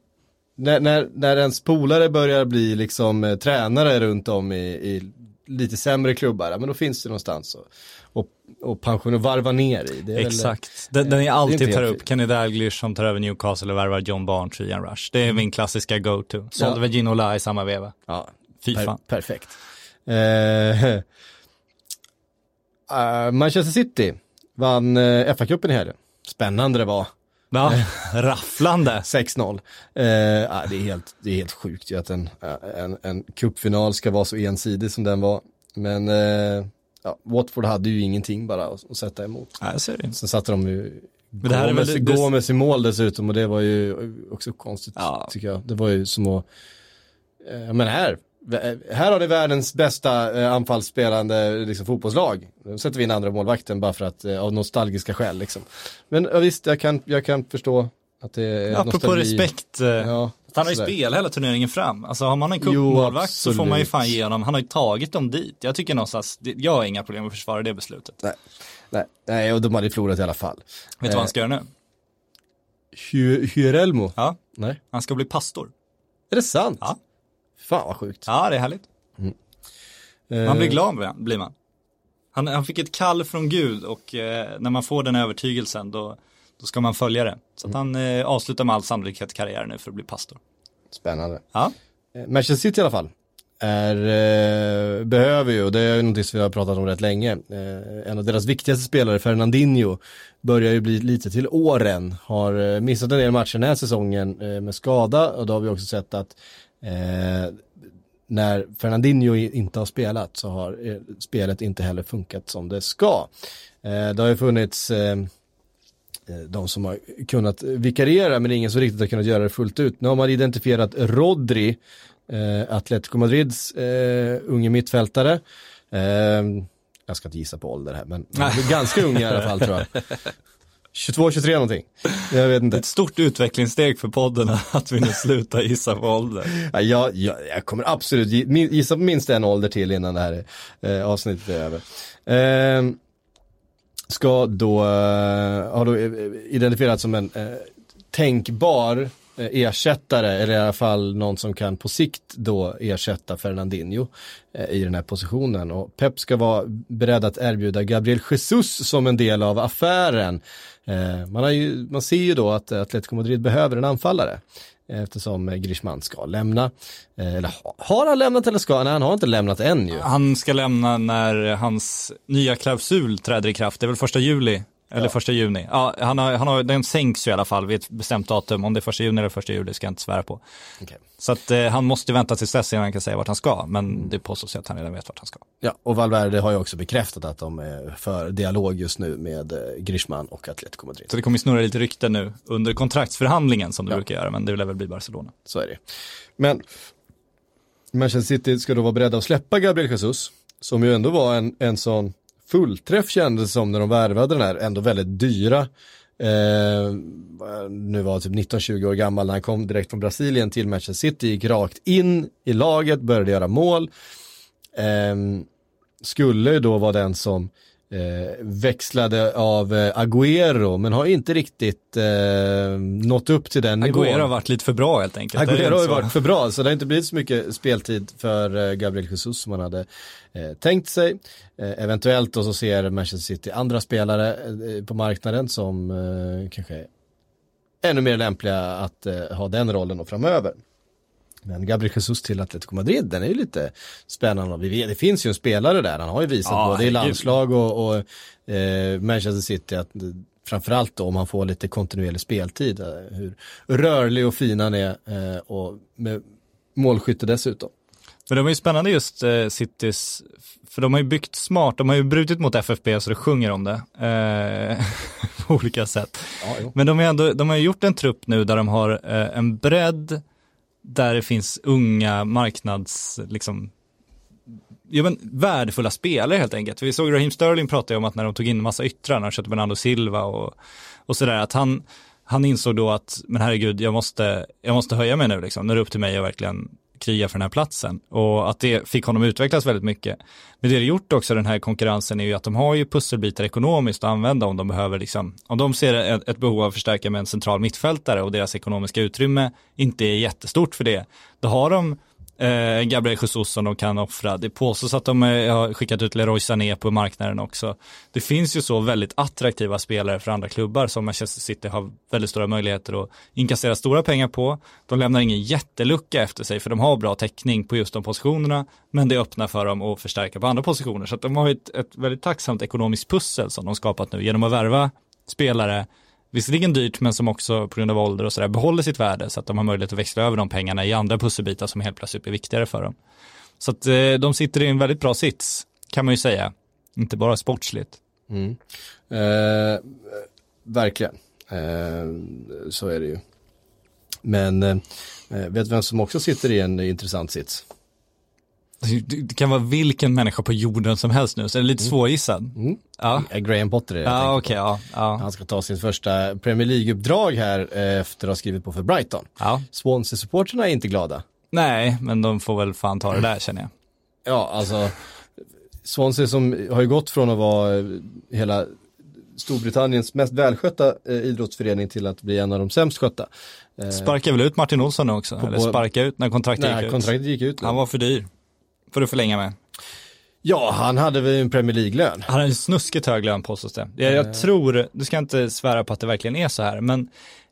när, när, när ens polare börjar bli liksom eh, tränare runt om i, i lite sämre klubbar, ja, men då finns det någonstans och, och, pension och varva ner i. Det är väl, Exakt. Den, den jag är alltid tar upp, Kenny Dalglish som tar över Newcastle och värvar John Barnes och Ian Rush. Det är min klassiska go-to. Sålde Ja. väl Ginola i samma veva. Ja, Fy per, fan. perfekt. Eh, eh, *laughs* Manchester City vann uh, FA-cupen i helgen. Spännande det var. Ja, *laughs* rafflande. 6-0. Eh, ja, det, är helt, det är helt sjukt ju att en, en, en cupfinal ska vara så ensidig som den var. Men eh, ja, Watford hade ju ingenting bara att, att sätta emot. Ja. Sen satte de ju Men det här är väl Gomes, det- Gomes i mål dessutom och det var ju också konstigt Ja. tycker jag. Det var ju som att, eh, men här, här har ni världens bästa eh, anfallsspelande liksom, fotbollslag. Nu sätter vi in andra målvakten bara för att, eh, av nostalgiska skäl liksom. Men ja, visst, jag kan, jag kan förstå att det är Apropå nostalgi. respekt. eh, Ja, Han har ju spelat hela turneringen fram. Alltså har man en cupmålvakt så får man ju fan ge honom, han har ju tagit dem dit. Jag tycker någonstans, jag har inga problem att försvara det beslutet. Nej, nej, nej, och de hade förlorat i alla fall. Vet du vad han ska göra nu? Hy- Hyrelmo? Ja, Nej. han ska bli pastor. Är det sant? Ja. Fan vad sjukt. Ja, det är härligt. Man Eh, blir glad blir- blir man. Han, han fick ett kall från Gud och eh, när man får den övertygelsen då, då ska man följa det. Så att han eh, avslutar med all sannolikhet karriären nu för att bli pastor. Spännande. Ja, Eh, Manchester City i alla fall. Är, eh, behöver ju, och det är någonting som vi har pratat om rätt länge, eh, en av deras viktigaste spelare, Fernandinho, börjar ju bli lite till åren. Har eh, missat en del matcher den här säsongen eh, med skada och då har vi också sett att eh, när Fernandinho inte har spelat så har eh, spelet inte heller funkat som det ska. Eh, det har ju funnits eh, eh, de som har kunnat vikariera men ingen som riktigt har kunnat göra det fullt ut. Nu har man identifierat Rodri, eh, Atletico Madrids eh, unge mittfältare. Eh, jag ska inte gissa på ålder här men *laughs* ganska ung i alla fall tror jag. 22-23 någonting. Jag vet inte. ett stort utvecklingssteg för podden *laughs* att vi nu slutar gissa på ålder. Ja, jag, jag, kommer absolut gissa på minst en ålder till innan det här eh, avsnittet är över. Eh, ska då, eh, har då eh, identifierats som en eh, tänkbar Eh, ersättare, eller i alla fall någon som kan på sikt då ersätta Fernandinho eh, i den här positionen. Och Pep ska vara beredd att erbjuda Gabriel Jesus som en del av affären. Eh, man, har ju, man ser ju då att Atletico Madrid behöver en anfallare eftersom Grishman ska lämna. Eller har han lämnat eller ska han? Nej, han har inte lämnat än ju. Han ska lämna när hans nya klausul träder i kraft, det är väl första juli? Eller första juni. Ja, han har, han har, den sänks ju i alla fall vid ett bestämt datum. Om det är första juni eller första juli ska jag inte svära på. Okej. Så att eh, han måste vänta tills dess innan han kan säga vart han ska. Men det påstås ju att han redan vet vart han ska. Ja, och Valverde har ju också bekräftat att de är för dialog just nu med eh, Griezmann och Atletico Madrid. Så det kommer snurra lite rykten nu under kontraktsförhandlingen som det brukar göra. Men det lär väl bli Barcelona. Så är det. Men Manchester City ska då vara beredda att släppa Gabriel Jesus, som ju ändå var en, en sån fullträff kändes som när de värvade den här ändå väldigt dyra, eh, nu var han typ 19-20 år gammal när han kom direkt från Brasilien till Manchester City, gick rakt in i laget, började göra mål. Eh, skulle ju då vara den som eh, växlade av eh, Agüero, men har inte riktigt eh, nått upp till den nivån. Agüero har varit lite för bra helt enkelt. Agüero har varit för bra, så det har inte blivit så mycket speltid för eh, Gabriel Jesus som man hade eh, tänkt sig. Eh, eventuellt då så ser Manchester City andra spelare eh, på marknaden som eh, kanske är ännu mer lämpliga att ha den rollen framöver. Men Gabriel Jesus till Atletico Madrid, den är ju lite spännande. Det finns ju en spelare där, han har ju visat Ja, både i landslag och, och eh, Manchester City att framförallt då om han får lite kontinuerlig speltid, eh, hur rörlig och fin han är eh, och med målskytte dessutom. Men de är ju spännande just eh, Citys, för de har ju byggt smart, de har ju brutit mot FFP så det sjunger om det. Eh, *laughs* på olika sätt. Ja. Men de, är ändå, de har ju gjort en trupp nu där de har eh, en bredd där det finns unga marknads, liksom, ja, men, värdefulla spelare helt enkelt. Vi såg Raheem Sterling prata om att när de tog in massa yttrar, när de köpte Bernardo Silva och, och sådär, att han, han insåg då att, men herregud, jag måste, jag måste höja mig nu liksom. Nu är det upp till mig att verkligen kriga för den här platsen. Och att det fick honom utvecklas väldigt mycket. Men det det gjort också den här konkurrensen är ju att de har ju pusselbitar ekonomiskt att använda om de behöver liksom, om de ser ett, ett behov av att förstärka med en central mittfältare och deras ekonomiska utrymme inte är jättestort för det. Då har de eh, Gabriel Jesus som de kan offra. Det påstås att de eh, har skickat ut Leroy Sané på marknaden också. Det finns ju så väldigt attraktiva spelare för andra klubbar som Manchester City har väldigt stora möjligheter att inkassera stora pengar på. De lämnar ingen jättelucka efter sig för de har bra täckning på just de positionerna men det öppnar för dem att förstärka på andra positioner. Så att de har ett, ett väldigt tacksamt ekonomiskt pussel som de skapat nu genom att värva spelare visserligen dyrt men som också på grund av ålder och sådär behåller sitt värde så att de har möjlighet att växla över de pengarna i andra pusselbitar som helt plötsligt blir viktigare för dem. Så att eh, de sitter i en väldigt bra sits kan man ju säga. Inte bara sportsligt. Mm. Eh, verkligen, eh, så är det ju. Men eh, eh, vet du vem som också sitter i en intressant sits? Det kan vara vilken människa på jorden som helst nu så är det lite svårgissad. Ja, Eh, Graham Potter är det ja okej, ja, ja. Han ska ta sin första Premier League-uppdrag här eh, efter att ha skrivit på för Brighton. ja. Swansea-supporterna är inte glada. Nej, men de får väl fan ta det där känner jag. Ja, alltså Swansea som har ju gått från att vara eh, hela Storbritanniens mest välskötta eh, idrottsförening till att bli en av de sämst skötta. Sparkar väl ut Martin Olsson nu också? Eller på- sparka ut när kontraktet gick ut? kontraktet gick ut. nu. Han var för dyr. Får du förlänga med. Ja, han hade väl en Premier League-lön. Han har en snuskigt hög lön påstås det. Jag, jag tror, du ska inte svära på att det verkligen är så här, men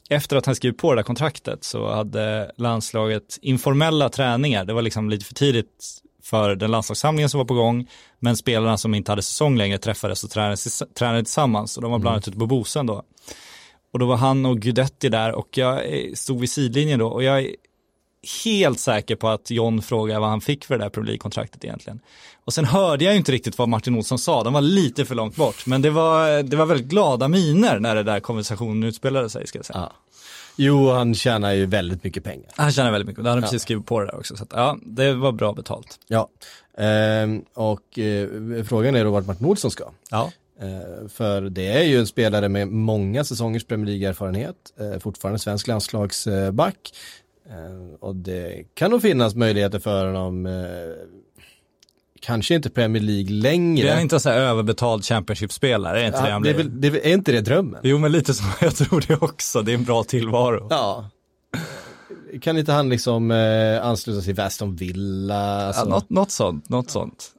efter att han skrev på det där kontraktet så hade landslaget informella träningar. Det var liksom lite för tidigt för den landslagssamlingen som var på gång, men spelarna som inte hade säsong längre träffades och tränade, tränade tillsammans och de var bland annat ute på Bosön då. Och då var han och Guidetti där och jag eh, stod vid sidlinjen då och jag helt säker på att John frågade vad han fick för det där Premier League-kontraktet egentligen. Och sen hörde jag ju inte riktigt vad Martin Olsson sa, de var lite för långt bort. Men det var, det var väldigt glada miner när det där konversationen utspelade sig, ska jag säga. Ja. Jo, han tjänar ju väldigt mycket pengar. Han tjänar väldigt mycket, det hade precis skrivit på det där också. Så att, ja, det var bra betalt. Ja, ehm, och eh, frågan är då vart Martin Olsson ska. Ja. Eh, för det är ju en spelare med många säsongers Premier League-erfarenhet, eh, fortfarande svensk landslagsback. Eh, och det kan nog finnas möjligheter för honom, eh, kanske inte Premier League längre. Det är inte sån här överbetald Championship-spelare, är inte det ja, han det är väl, det är, är inte det drömmen? Jo, men lite så, *laughs* jag tror det också. Det är en bra tillvaro. Ja. Kan inte han liksom eh, ansluta sig till Aston Villa? Alltså? Ja, något, något sånt, något sånt.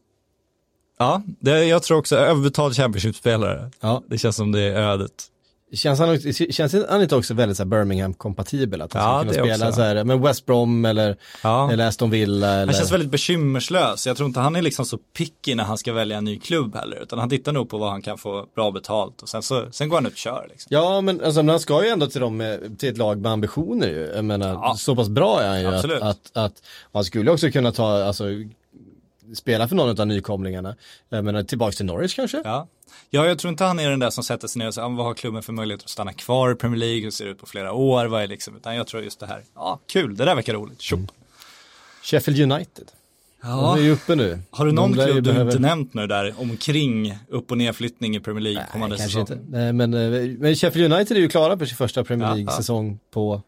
Ja, det, jag tror också överbetald Championship-spelare. Ja. Det känns som det är ödet. Känns han, känns han inte också väldigt så Birmingham-kompatibel? Att han Ja, ska kunna spela också. så här, men West Brom eller, Ja. eller Aston Villa eller... Han känns väldigt bekymmerslös. Jag tror inte han är liksom så picky när han ska välja en ny klubb heller. Utan han tittar nog på vad han kan få bra betalt. Och sen, så, sen går han ut och kör liksom. Ja, men alltså, men han ska ju ändå till, dem, med- till ett lag med ambitioner ju. Jag menar, Ja. så pass bra är han ju att, Absolut. att, att han skulle också kunna ta, alltså, spela för någon av nykomlingarna. Jag menar, tillbaks till Norwich kanske? Ja. ja, jag tror inte han är den där som sätter sig ner och säger, vad har klubben för möjlighet att stanna kvar i Premier League? Hur ser det ut på flera år? Vad är liksom? Utan jag tror just det här, ja, kul, det där verkar roligt. Tjopp. Sheffield United. De är ju uppe nu. Har du någon klubb du behöva- inte nämnt nu där omkring upp och nedflyttning i Premier League kommande Nej, säsong? kanske inte. Nej, men, eh, men Sheffield United är ju klara för sin första Premier Ja, League-säsong på,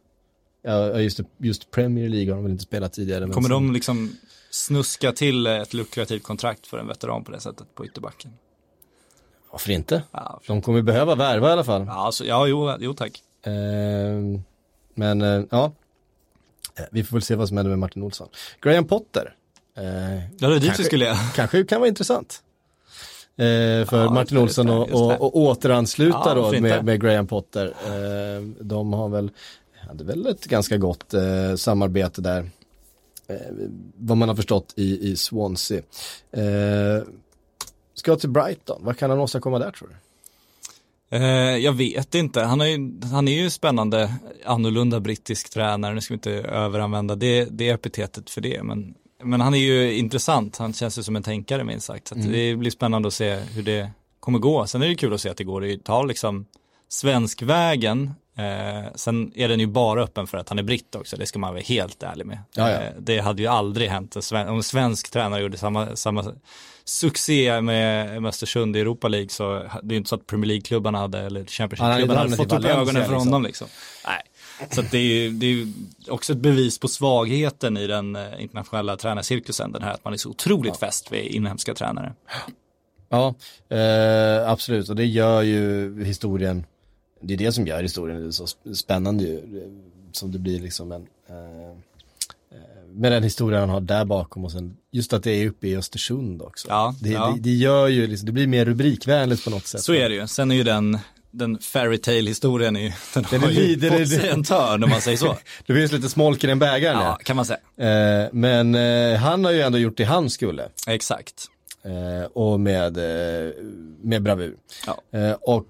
ja just, just Premier League har de väl inte spelat tidigare. Kommer de liksom snuska till ett lukrativt kontrakt för en veteran på det sättet på ytterbacken? Varför inte? Ja, De kommer behöva värva i alla fall. ja, alltså, ja jo, jo tack. Eh, men eh, ja, Eh, vi får väl se vad som händer med Martin Olsson. Graham Potter. Eh, Ja, det är dit Kanske- vi skulle *laughs* kanske kan vara intressant. Eh, för Ja, Martin Olsson att och, och återansluta Ja, då med, med Graham Potter. Eh, de har väl, hade väl ett ganska gott eh, samarbete där. Eh, vad man har förstått i, i Swansea. Eh, ska till Brighton, vad kan han åstadkomma där tror du? Eh, jag vet inte, han, har ju, han är ju spännande, annorlunda brittisk tränare, nu ska vi inte överanvända det, det epitetet för det, men, men han är ju intressant, han känns ju som en tänkare minst sagt, så att det blir spännande att se hur det kommer gå. Sen är det kul att se att det går, det tar liksom svenskvägen, eh, sen är den ju bara öppen för att han är britt också, det ska man vara helt ärlig med. Ja, ja. Eh, det hade ju aldrig hänt en sven- om en svensk tränare gjorde samma, samma succé med, med Östersund i Europa League så det är ju inte så att Premier League-klubbarna hade, eller Championship-klubbarna hade fått upp ögonen för liksom. honom liksom. Nej, så det är ju, det är ju också ett bevis på svagheten i den eh, internationella tränarcirkusen, den här att man är så otroligt fäst vid inhemska tränare. Ja, eh, absolut. Och det gör ju historien, det är det som gör historien så spännande ju. Som det blir liksom en, eh, eh, med den historien han har där bakom och sen just att det är uppe i Östersund också. Ja, det, ja. Det, det gör ju, liksom, det blir mer rubrikvänligt på något sätt. Så är det ju. Sen är ju den, den fairytale historien är *laughs* den, Den har ju den fått sig en törn om man säger så. *laughs* Det finns lite smolk i den bägaren. Ja, kan man säga. Eh, men eh, han har ju ändå gjort det han skulle. Exakt. Eh, och med, eh, med bravur. Ja. Eh, och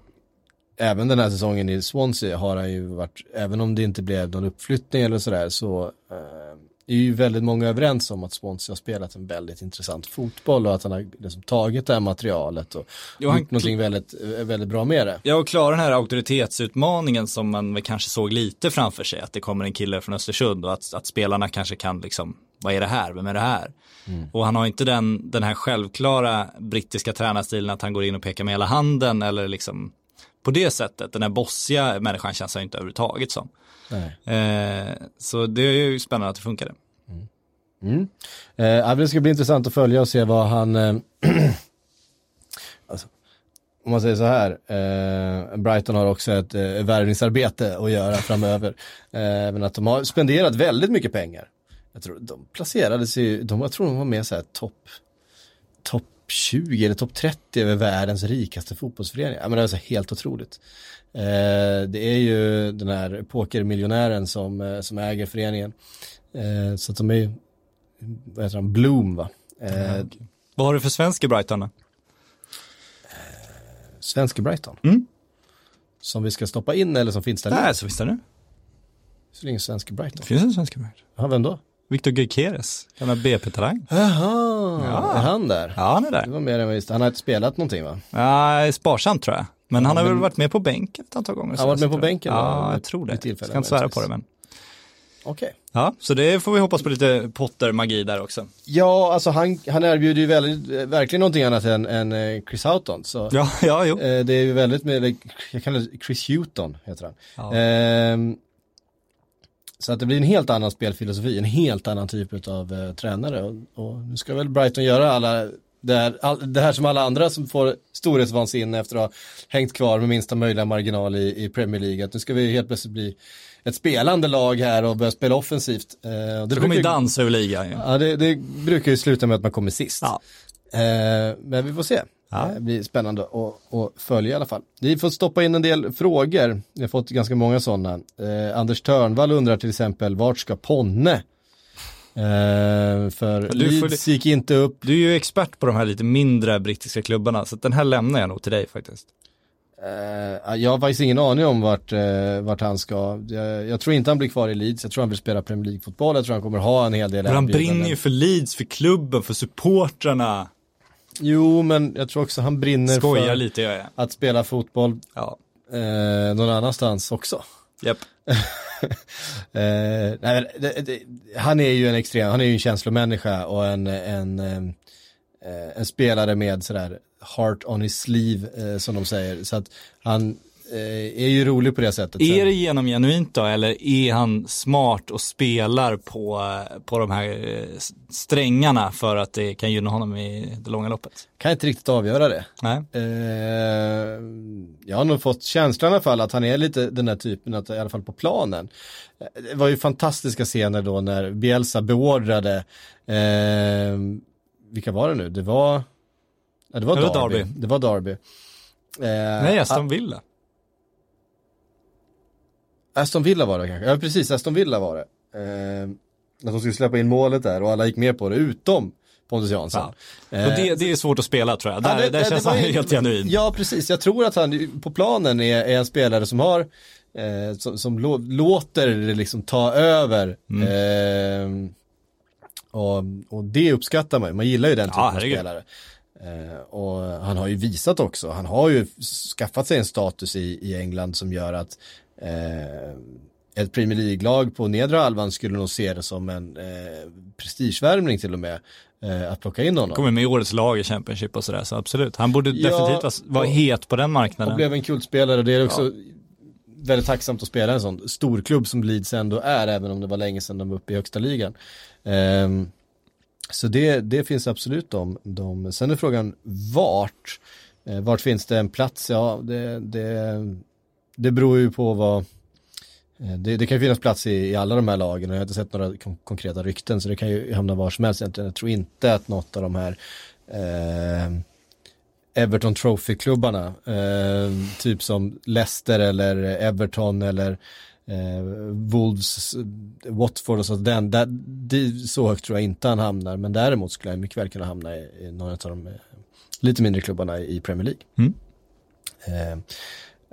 även den här säsongen i Swansea har han ju varit, även om det inte blev någon uppflyttning eller sådär, så eh, är ju väldigt många överens om att Swansea har spelat en väldigt intressant fotboll och att han har liksom tagit det här materialet och Jo, han- gjort någonting väldigt, eh, väldigt bra med det. Ja, och klara den här auktoritetsutmaningen som man kanske såg lite framför sig, att det kommer en kille från Östersund och att, att spelarna kanske kan liksom, vad är det här, vem är det här? Och han har inte den, den här självklara brittiska tränarstilen att han går in och pekar med hela handen eller liksom på det sättet, den här bossiga människan känns han inte överhuvudtaget som. Eh, så det är ju spännande att det funkade. Mm. Eh, ja, det ska bli intressant att följa och se vad han, eh, *clears throat* alltså, om man säger så här, eh, Brighton har också ett eh, värvningsarbete att göra framöver. Eh, men att de har spenderat väldigt mycket pengar. Jag tror de placerades i, de, jag tror de var med så här topp topp 20 eller topp 30 över världens rikaste fotbollsföreningar. Ja, men det är så helt otroligt. Eh, det är ju den här pokermiljonären som, eh, som äger föreningen. Eh, så att de är ju, vad heter han, Bloom va? Eh, Vad har du för svensk i Brighton då? Svenske Brighton. Mm. Som vi ska stoppa in eller som finns där nu? Nej, så visst är det. Så länge svenske Brighton. Det finns en svensk i Brighton. Ja, vem då? Victor Gyökeres, gamla BP-talang. Jaha, är han där? Ja, han är Det där. var mer än jag visste. Han har inte spelat någonting va? Ja, sparsamt tror jag. Men han har men- väl varit med på bänken ett antal gånger. Han har varit med på jag. bänken, Ja, jag tror det. tillfällen, Ska inte svära på det men. Okej. Ja, så det får vi hoppas på lite Potter-magi där också. Ja, alltså han, han erbjuder ju väldigt, eh, verkligen någonting annat än, än eh, Chris Houghton. Så Ja, ja, jo. eh, det är ju väldigt med, jag kallar det Chris Houghton heter han. Ja. Ehm, så att det blir en helt annan spelfilosofi, en helt annan typ av eh, tränare. Och, och nu ska väl Brighton göra alla, det här, all, det här som alla andra som får storhetsvansinne efter att ha hängt kvar med minsta möjliga marginal i, i Premier League. Att nu ska vi helt plötsligt bli ett spelande lag här och börja spela offensivt. Eh, det Det kommer ju dansa över ligan ju. Ja, det, det brukar ju sluta med att man kommer sist. Ja. Eh, men vi får se. Ja. Det blir spännande att, att följa i alla fall. Vi får stoppa in en del frågor. Vi har fått ganska många sådana. Eh, Anders Törnvall undrar till exempel, vart ska Ponne? Eh, för Du Leeds gick inte upp. Du är ju expert på de här lite mindre brittiska klubbarna, så den här lämnar jag nog till dig faktiskt. Eh, jag har faktiskt ingen aning om vart, eh, vart han ska. Jag, jag tror inte han blir kvar i Leeds. Jag tror han vill spela Premier League-fotboll. Jag tror han kommer ha en hel del Men han brinner ju för Leeds, för klubben, för supportrarna. Jo, men jag tror också han brinner Skojar för lite jag. att spela fotboll Ja. eh, någon annanstans också. Japp. *laughs* Eh, nej, det, det, han är ju en extrem, han är ju en känslomänniska och en, en, eh, en spelare med sådär heart on his sleeve eh, som de säger. Så att han är ju rolig på det sättet. Är Sen- det genomgenuint då eller är han smart och spelar på, på de här eh, strängarna för att det kan gynna honom i det långa loppet? Kan inte riktigt avgöra det. Nej. Eh, jag har nog fått känslan i alla fall att han är lite den här typen, att, i alla fall på planen. Eh, Det var ju fantastiska scener då när Bielsa beordrade, eh, vilka var det nu? Det var, ja, det var Det var Derby. Derby. Det var Derby. Eh, Nej, Aston Villa. Aston Villa var det kanske, ja precis Aston Villa var det. Eh, att de skulle släppa in målet där och alla gick med på det, utom Pontus Jansson. Ja. Och det, det är svårt att spela tror jag. Där, Ja, det- där det- känns han ju- helt genuin. Ja, precis. Jag tror att han på planen är, är en spelare som har, eh, som, som lå, låter det liksom ta över. Mm. Eh, och, och det uppskattar man ju. Man gillar ju den typen Ja, av spelare. Eh, och han har ju visat också, han har ju skaffat sig en status i, i England som gör att eh, ett Premier League-lag på nedre halvan skulle nog se det som en eh, prestigevärvning till och med. Eh, att plocka in honom. Kommer med i årets lag i Championship och sådär, så absolut. Han borde Ja, definitivt vara- och- het på den Och marknaden. blev en kultspelare. Det är också väldigt tacksamt att spela en sån storklubb som Leeds ändå är, även om det var länge sedan de var uppe i högsta ligan. Ehm, så det, det finns absolut de, de. Sen är frågan vart? Eh, vart finns det en plats? Ja, det, det, det beror ju på vad eh, det, det kan ju finnas plats i, i alla de här lagen och jag har inte sett några kon- konkreta rykten så det kan ju hamna var som helst egentligen. Jag tror inte att något av de här eh, Everton Trophy-klubbarna, eh, typ som Leicester eller Everton eller eh, Wolves, Watford och så, den, där, det, så högt tror jag inte han hamnar, men däremot skulle jag mycket väl kunna hamna i, i några av de eh, lite mindre klubbarna i Premier League. Mm. Eh,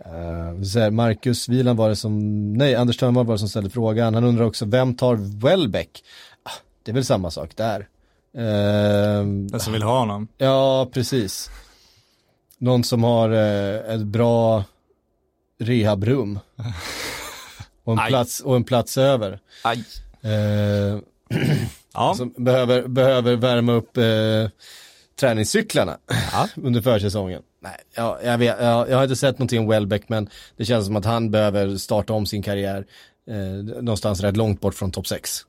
eh, Marcus Wieland var det som, nej Anders Törnvall var det som ställde frågan, han undrar också vem tar Welbeck? Ah, det är väl samma sak där. Eh, Den som vill ha honom. Ja, precis. Någon som har eh, ett bra rehabrum. *laughs* Och en, Aj. plats, och en plats över. Aj. Eh, *clears throat* Ja, Som behöver, behöver värma upp träningscyklarna Ja. *laughs* under försäsongen. Nej, ja, jag, vet, jag, jag har inte sett någonting om Welbeck men det känns som att han behöver starta om sin karriär eh, någonstans rätt långt bort från topp 6.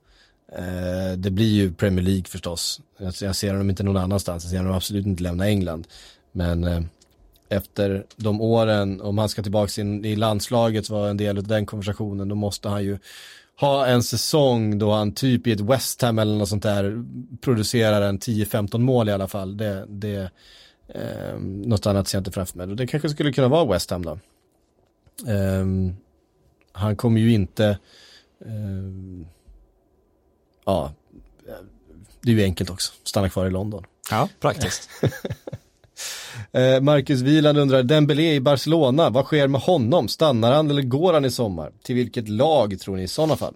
Eh, det blir ju Premier League förstås. Jag, jag ser honom inte någon annanstans, jag ser honom absolut inte lämna England. Men eh, efter de åren, om han ska tillbaka in i landslaget var en del av den konversationen, då måste han ju ha en säsong då han typ i ett West Ham eller något sånt där producerar en 10-15 mål i alla fall. Det, det eh, något annat ser jag inte framför mig. Det kanske skulle kunna vara West Ham då. Ehm, han kommer ju inte, ehm, ja, det är ju enkelt också, stanna kvar i London. ja praktiskt. *laughs* Eh, Marcus Wieland undrar, Dembélé i Barcelona, vad sker med honom? Stannar han eller går han i sommar? Till vilket lag tror ni i sådana fall?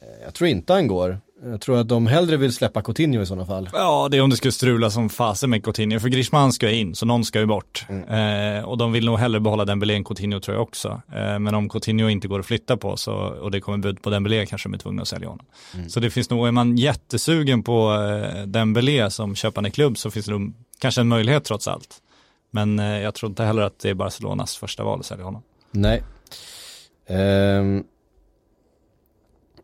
Eh, jag tror inte han går. Jag tror att de hellre vill släppa Coutinho i sådana fall. Ja, det är om det skulle strula som fasen med Coutinho, för Griezmann ska in, så någon ska ju bort. Eh, och de vill nog hellre behålla Dembélé än Coutinho tror jag också. Eh, men om Coutinho inte går att flytta på så, och det kommer bud på Dembélé kanske de är tvungna att sälja honom. Så det finns nog, är man jättesugen på eh, Dembélé som köpande klubb så finns det nog kanske en möjlighet trots allt. Men eh, jag tror inte heller att det är Barcelonas första val att sälja honom. Nej. Ehm.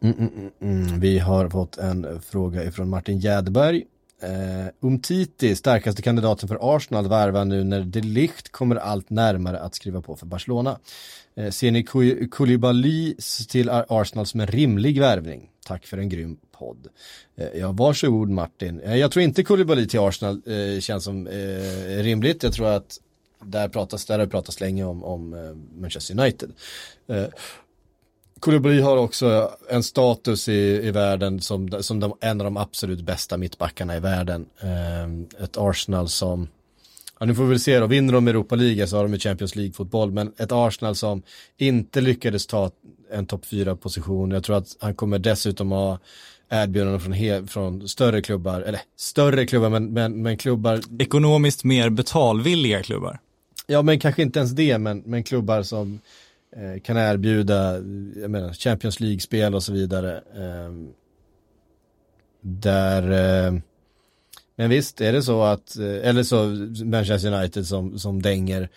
Mm, mm, mm, mm. Vi har fått en fråga ifrån Martin Jäderberg. Eh, Umtiti, starkaste kandidaten för Arsenal, värvar nu när de Ligt kommer allt närmare att skriva på för Barcelona. Eh, ser ni Koulibaly till Arsenal som en rimlig värvning? Tack för en grym podd. Eh, ja, varsågod Martin. Eh, jag tror inte Koulibaly till Arsenal eh, känns som eh, rimligt. Jag tror att där pratas, där har det pratats länge om, om eh, Manchester United. Eh, Koulibaly har också en status i, i världen som, som de, en av de absolut bästa mittbackarna i världen. Eh, ett Arsenal som, ja nu får vi väl se då, vinner de Europa League så har de ju Champions League-fotboll, men ett Arsenal som inte lyckades ta en topp 4-position. Jag tror att han kommer dessutom ha erbjudanden från, he, från större klubbar, eller större klubbar, men, men, men klubbar Ekonomiskt mer betalvilliga klubbar. Ja men kanske inte ens det men, men klubbar som Eh, kan erbjuda jag menar, Champions League-spel och så vidare. Eh, där, eh, men visst är det så att, eh, eller så Manchester United som, som dänger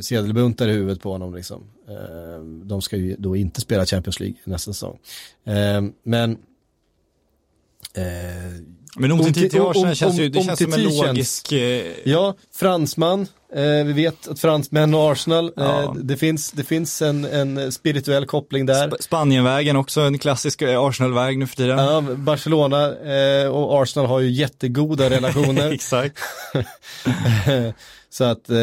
sedelbuntar i huvudet på honom liksom. Eh, de ska ju då inte spela Champions League nästa säsong. Eh, men eh, men om till Arsenal känns ju, det känns som en logisk... eh, Ja, fransman. Eh, vi vet att fransmän och Arsenal, Ja. eh, det finns, det finns en, en spirituell koppling där. Sp- Spanienvägen också, en klassisk eh, Arsenal-väg nu för tiden. Ja, Barcelona eh, och Arsenal har ju jättegoda relationer. *laughs* Exakt. *laughs* Så att eh,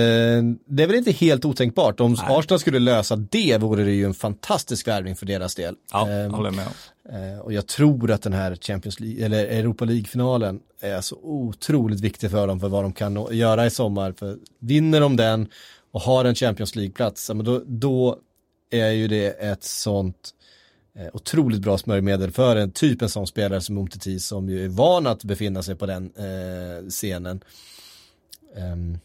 det är väl inte helt otänkbart. Om Arsenal skulle lösa det vore det ju en fantastisk värvning för deras del. Ja, Eh, håller med. Eh, och jag tror att den här Champions League, eller Europa League-finalen är så otroligt viktig för dem för vad de kan göra i sommar. För vinner de den och har en Champions League-plats, då, då är ju det ett sånt eh, otroligt bra smörjmedel för en typ en sån spelare som Umtiti som ju är van att befinna sig på den eh, scenen. Ehm,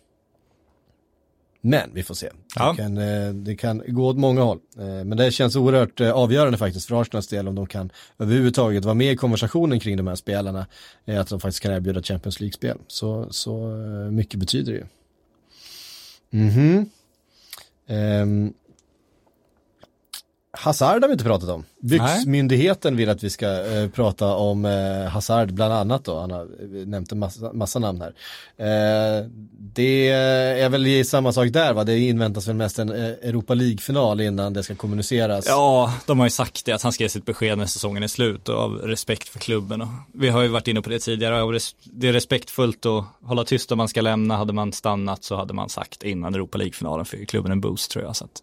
men vi får se. Ja. Det, kan, eh, det kan gå åt många håll. Eh, Men det känns oerhört eh, avgörande faktiskt för Arsenals del om de kan överhuvudtaget vara med i konversationen kring de här spelarna. Att de faktiskt kan erbjuda Champions League-spel. Så, så mycket betyder det ju. Mhm. Ehm. Hazard har vi inte pratat om. Byxmyndigheten vill att vi ska eh, prata om eh, Hazard bland annat då. Han har eh, nämnt en massa, massa namn här. Eh, det är väl i samma sak där va? Det inväntas väl mest en eh, Europa League-final innan det ska kommuniceras. Ja, de har ju sagt det att han ska ge sitt besked när säsongen är slut och av respekt för klubben. Och vi har ju varit inne på det tidigare och det är respektfullt att hålla tyst om man ska lämna. Hade man stannat så hade man sagt innan Europa League-finalen för klubben en boost tror jag. Så att,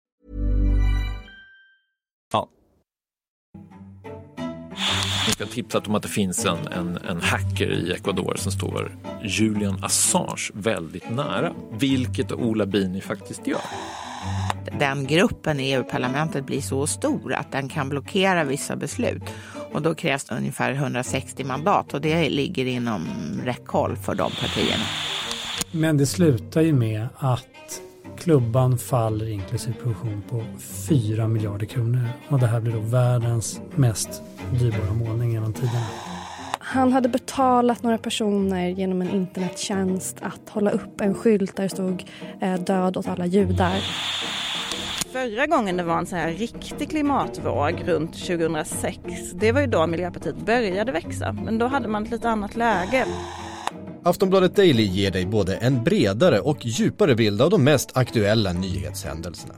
Jag ska tipsa om att det finns en, en, en hacker i Ecuador som står Julian Assange väldigt nära, vilket Ola Bini faktiskt gör. den gruppen i EU-parlamentet blir så stor att den kan blockera vissa beslut. Och då krävs det ungefär 160 mandat och det ligger inom räckhåll för de partierna. Men det slutar ju med att klubban faller inklusive produktion på 4 miljarder kronor. Och det här blir då världens mest dyrbara målning genom tiderna. Han hade betalat några personer genom en internettjänst att hålla upp en skylt där det stod eh, död åt alla judar. Förra gången det var en så här riktig klimatvåg runt 2006, det var ju då Miljöpartiet började växa. Men då hade man ett lite annat läge. Aftonbladet Daily ger dig både en bredare och djupare bild av de mest aktuella nyhetshändelserna.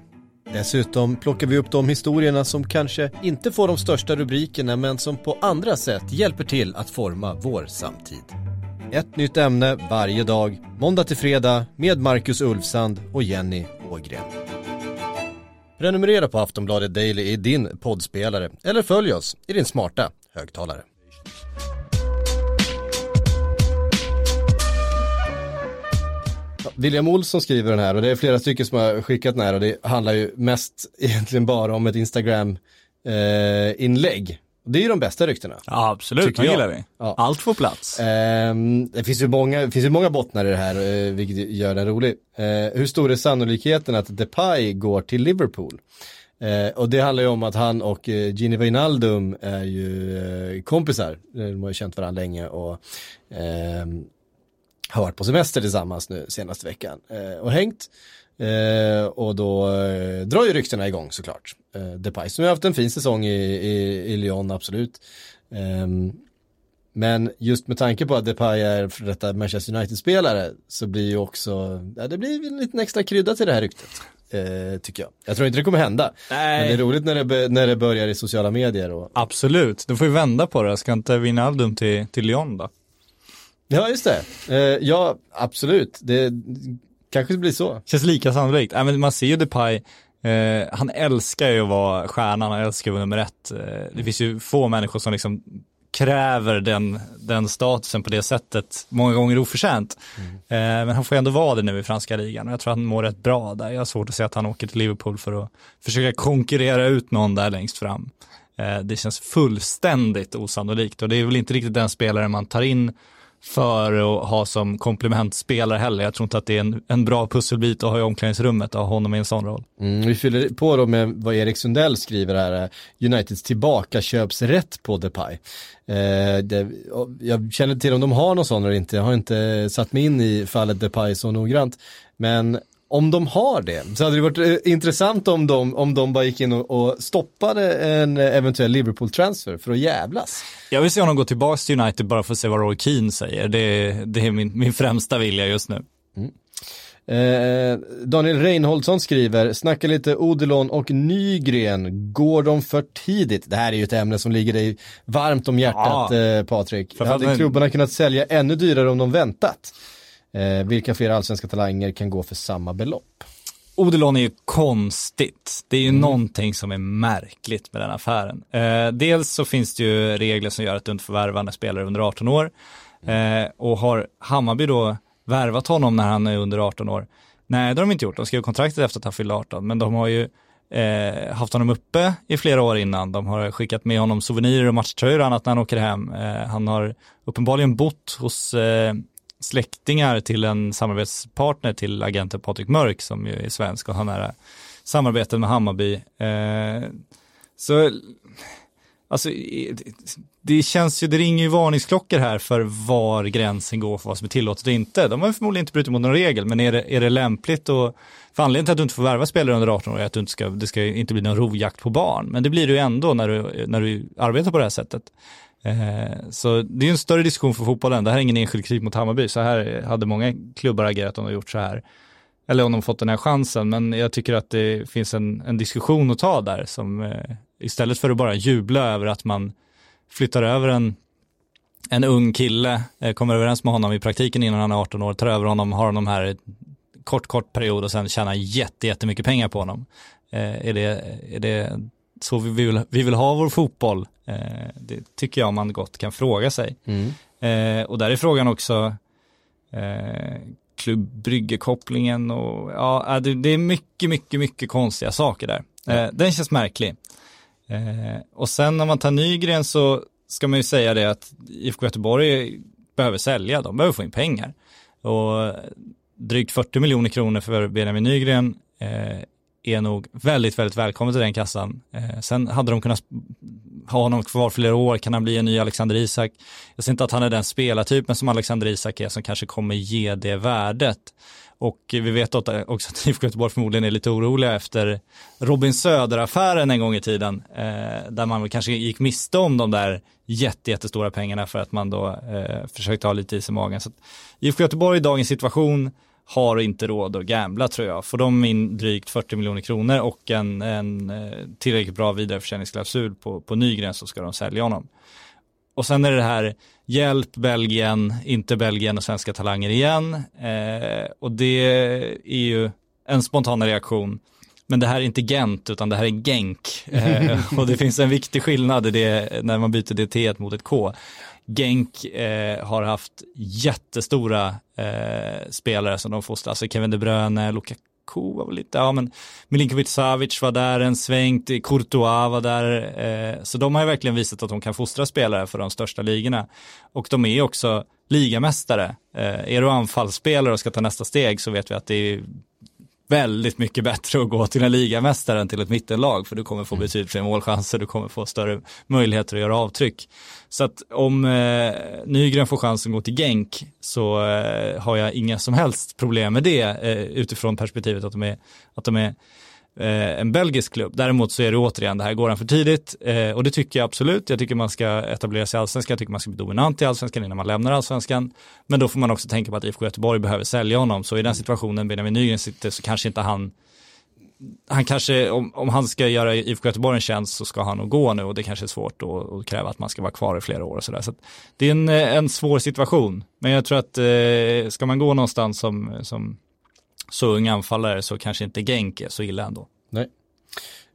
Dessutom plockar vi upp de historierna som kanske inte får de största rubrikerna men som på andra sätt hjälper till att forma vår samtid. Ett nytt ämne varje dag, måndag till fredag med Marcus Ulfsand och Jenny Ågren. Prenumerera på Aftonbladet Daily i din poddspelare eller följ oss i din smarta högtalare. William Olsson skriver den här och det är flera stycken som har skickat den här och det handlar ju mest *laughs* egentligen bara om ett Instagram-inlägg. det är ju de bästa ryktena. Ja, absolut. Tycker Det gillar vi. Ja. Allt får plats. Ehm, det finns ju många, det finns ju många bottnar i det här, eh, vilket gör den rolig. Eh, hur stor är sannolikheten att Depay går till Liverpool? Eh, och det handlar ju om att han och eh, Gini Wijnaldum är ju eh, kompisar. Eh, De har ju känt varandra länge och ehm, har varit på semester tillsammans nu senaste veckan eh, och hängt. Eh, och då eh, drar ju ryktena igång såklart. Eh, Depay som har haft en fin säsong i, i, i Lyon, absolut. Ehm, men just med tanke på att Depay är för detta Manchester United-spelare så blir ju också, ja, det blir en liten extra krydda till det här ryktet. Eh, tycker jag. Jag tror inte det kommer hända. Nej. Men det är roligt när det, när det börjar i sociala medier och Absolut. Du får ju vända på det. Ska inte Wijnaldum till, till Lyon då? Ja, just det. Eh, ja, absolut. Det, kanske blir så. Känns lika sannolikt. Äh, men man ser ju Depay, eh, han älskar ju att vara stjärnan, han älskar att vara nummer ett. Eh, det finns ju få människor som liksom kräver den, den statusen på det sättet, många gånger oförtjänt. Mm. Eh, men han får ändå vara det nu i franska ligan och jag tror att han mår rätt bra där. Jag har svårt att se att han åker till Liverpool för att försöka konkurrera ut någon där längst fram. Eh, det känns fullständigt osannolikt och det är väl inte riktigt den spelare man tar in för att ha som komplementspelare heller. Jag tror inte att det är en, en bra pusselbit att ha i omklädningsrummet att ha honom i en sån roll. Mm, vi fyller på då med vad Erik Sundell skriver här, eh, Uniteds tillbakaköpsrätt på Depay. Eh, det, jag känner till om de har någon sån eller inte, jag har inte satt mig in i fallet Depay så noggrant. Men om de har det så hade det varit eh, intressant om de, om de bara gick in och, och stoppade en eventuell Liverpool-transfer för att jävlas. Jag vill se honom gå tillbaka till United bara för att se vad Roy Keane säger. Det, det är min, min främsta vilja just nu. Mm. Eh, Daniel Reinholdsson skriver, snacka lite Odelon och Nygren, går de för tidigt? Det här är ju ett ämne som ligger dig varmt om hjärtat ja. eh, Patrik. Hade klubbarna kunnat sälja ännu dyrare om de väntat? Eh, vilka fler allsvenska talanger kan gå för samma belopp? Odelon är ju konstigt. Det är ju mm. någonting som är märkligt med den affären. Eh, dels så finns det ju regler som gör att du inte får värva när spelare under 18 år. Eh, och har Hammarby då värvat honom när han är under 18 år? Nej, det har de inte gjort. De skrev kontraktet efter att han fyllde 18, men de har ju eh, haft honom uppe i flera år innan. De har skickat med honom souvenirer och matchtröjor och annat när han åker hem. Eh, han har uppenbarligen bott hos eh, släktingar till en samarbetspartner till agenten Patrik Mörk som ju är svensk och har nära samarbeten med Hammarby. Eh, så alltså, det känns ju, det ringer ju varningsklockor här för var gränsen går för vad som är tillåtet och inte. De har förmodligen inte brutit mot någon regel, men är det, är det lämpligt och för anledningen till att du inte får värva spelare under 18 år är att du inte ska, det ska inte bli någon rovjakt på barn, men det blir det ju ändå när du, när du arbetar på det här sättet. Eh, så det är en större diskussion för fotbollen. Det här är ingen enskild kritik mot Hammarby. Så här hade många klubbar agerat om de gjort så här. Eller om de fått den här chansen. Men jag tycker att det finns en, en diskussion att ta där som eh, istället för att bara jubla över att man flyttar över en, en ung kille, eh, kommer överens med honom i praktiken innan han är 18 år, tar över honom, har honom här kort, kort period och sen tjänar jätte, jättemycket pengar på honom. är, det, är det så vi vill, vi vill ha vår fotboll. Eh, det tycker jag man gott kan fråga sig. Mm. Eh, och där är frågan också eh, klubbryggekopplingen och ja, det, det, är mycket, mycket, mycket konstiga saker där. Eh, den känns märklig. Eh, och sen när man tar Nygren så ska man ju säga det att IFK Göteborg behöver sälja, de behöver få in pengar. Och drygt 40 miljoner kronor för Benjamin Nygren eh, är nog väldigt, väldigt välkommen till den kassan. Eh, sen hade de kunnat ha honom kvar flera år, kan han bli en ny Alexander Isak? Jag ser inte att han är den spelartypen som Alexander Isak är som kanske kommer ge det värdet. Och vi vet också att *laughs* IFK Göteborg förmodligen är lite oroliga efter Robin Söder-affären en gång i tiden, eh, där man kanske gick miste om de där jätte, jättestora pengarna för att man då eh, försökte ha lite is i magen. Så IFK Göteborg i dagens situation har inte råd att gambla tror jag. Får de in drygt 40 miljoner kronor och en, en eh, tillräckligt bra vidareförsäljningsklausul på, på Nygren så ska de sälja honom. Och sen är det här hjälp Belgien, inte Belgien och svenska talanger igen. Eh, och det är ju en spontan reaktion. Men det här är inte Gent utan det här är Genk. Eh, *laughs* och det finns en viktig skillnad i det när man byter det T mot ett K. Genk eh, har haft jättestora eh, spelare som de fostrar, alltså Kevin De Bruyne, Lukaku var väl lite, ja men Milinkovic Savic var där en sväng, Courtois var där, eh, så de har ju verkligen visat att de kan fostra spelare för de största ligorna. Och de är också ligamästare. Eh, är du anfallsspelare och ska ta nästa steg så vet vi att det är väldigt mycket bättre att gå till en ligamästare än till ett mittenlag för du kommer få mm. betydligt fler målchanser, du kommer få större möjligheter att göra avtryck. Så att om eh, Nygren får chansen att gå till Genk så eh, har jag inga som helst problem med det eh, utifrån perspektivet att de är, att de är eh, en belgisk klubb. Däremot så är det återigen, det här går han för tidigt eh, och det tycker jag absolut. Jag tycker man ska etablera sig i allsvenskan, jag tycker man ska bli dominant i allsvenskan innan man lämnar allsvenskan. Men då får man också tänka på att IFK Göteborg behöver sälja honom, så i den situationen Benjamin Nygren sitter så kanske inte han han kanske, om, om han ska göra IFK Göteborg en tjänst så ska han nog gå nu och det kanske är svårt att, kräva att man ska vara kvar i flera år och sådär. Så, det är en, en svår situation. Men jag tror att eh, ska man gå någonstans som, som så ung anfallare så kanske inte Genk är så illa ändå. Nej.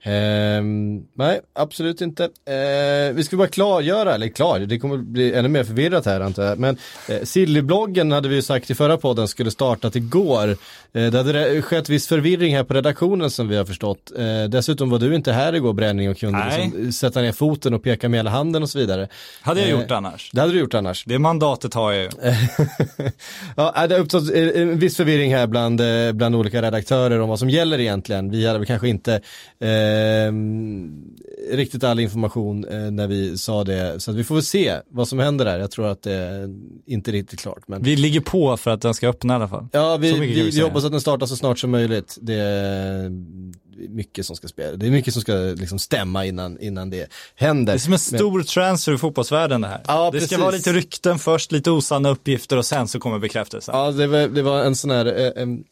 Ehm, nej, absolut inte. Ehm, vi ska bara klargöra, eller klar, det kommer bli ännu mer förvirrat här antar jag. Men eh, Sillybloggen hade vi ju sagt i förra podden skulle startat igår. Eh, det hade skett viss förvirring här på redaktionen som vi har förstått. Eh, dessutom var du inte här igår Bränning och kunde liksom sätta ner foten och peka med hela handen och så vidare. Hade jag Eh, gjort annars. Det hade du gjort annars. Det mandatet har jag ju. *laughs* ja, det har uppstått eh, en viss förvirring här bland, eh, bland olika redaktörer om vad som gäller egentligen. Vi hade väl kanske inte eh, riktigt all information eh, när vi sa det. Så vi får väl se vad som händer där. Jag tror att det är inte riktigt klart. Men... Vi ligger på för att den ska öppna i alla fall. Ja, vi, vi, vi säga. hoppas att den startar så snart som möjligt. Det är mycket som ska spela. Det är mycket som ska liksom stämma innan, innan det händer. Det är som en stor transfer i fotbollsvärlden det här. Ja, det ska precis. vara lite rykten först, lite osanna uppgifter och sen så kommer bekräftelsen. Ja, det var, det var en sån här, eh, em,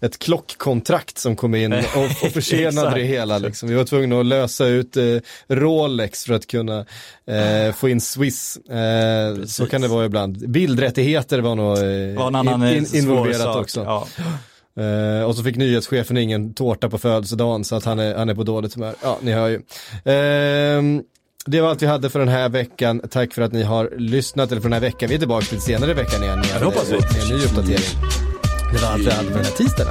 ett klockkontrakt som kom in *laughs* och, och försenade det hela. Liksom. Vi var tvungna att lösa ut eh, Rolex för att kunna eh, få in Swiss. Eh, så kan det vara ibland. Bildrättigheter var nog eh, Var svår involverat också. Ja. Eh, och så fick nyhetschefen ingen tårta på födelsedagen så att han är, han är på dåligt humör. Ja, ni hör ju. Ehm, det var allt vi hade för den här veckan. Tack för att ni har lyssnat, eller för den här veckan. Vi är tillbaka lite senare i veckan igen. med- med en ny uppdatering. Det var allt alltså allmänna alltså. tisdagen?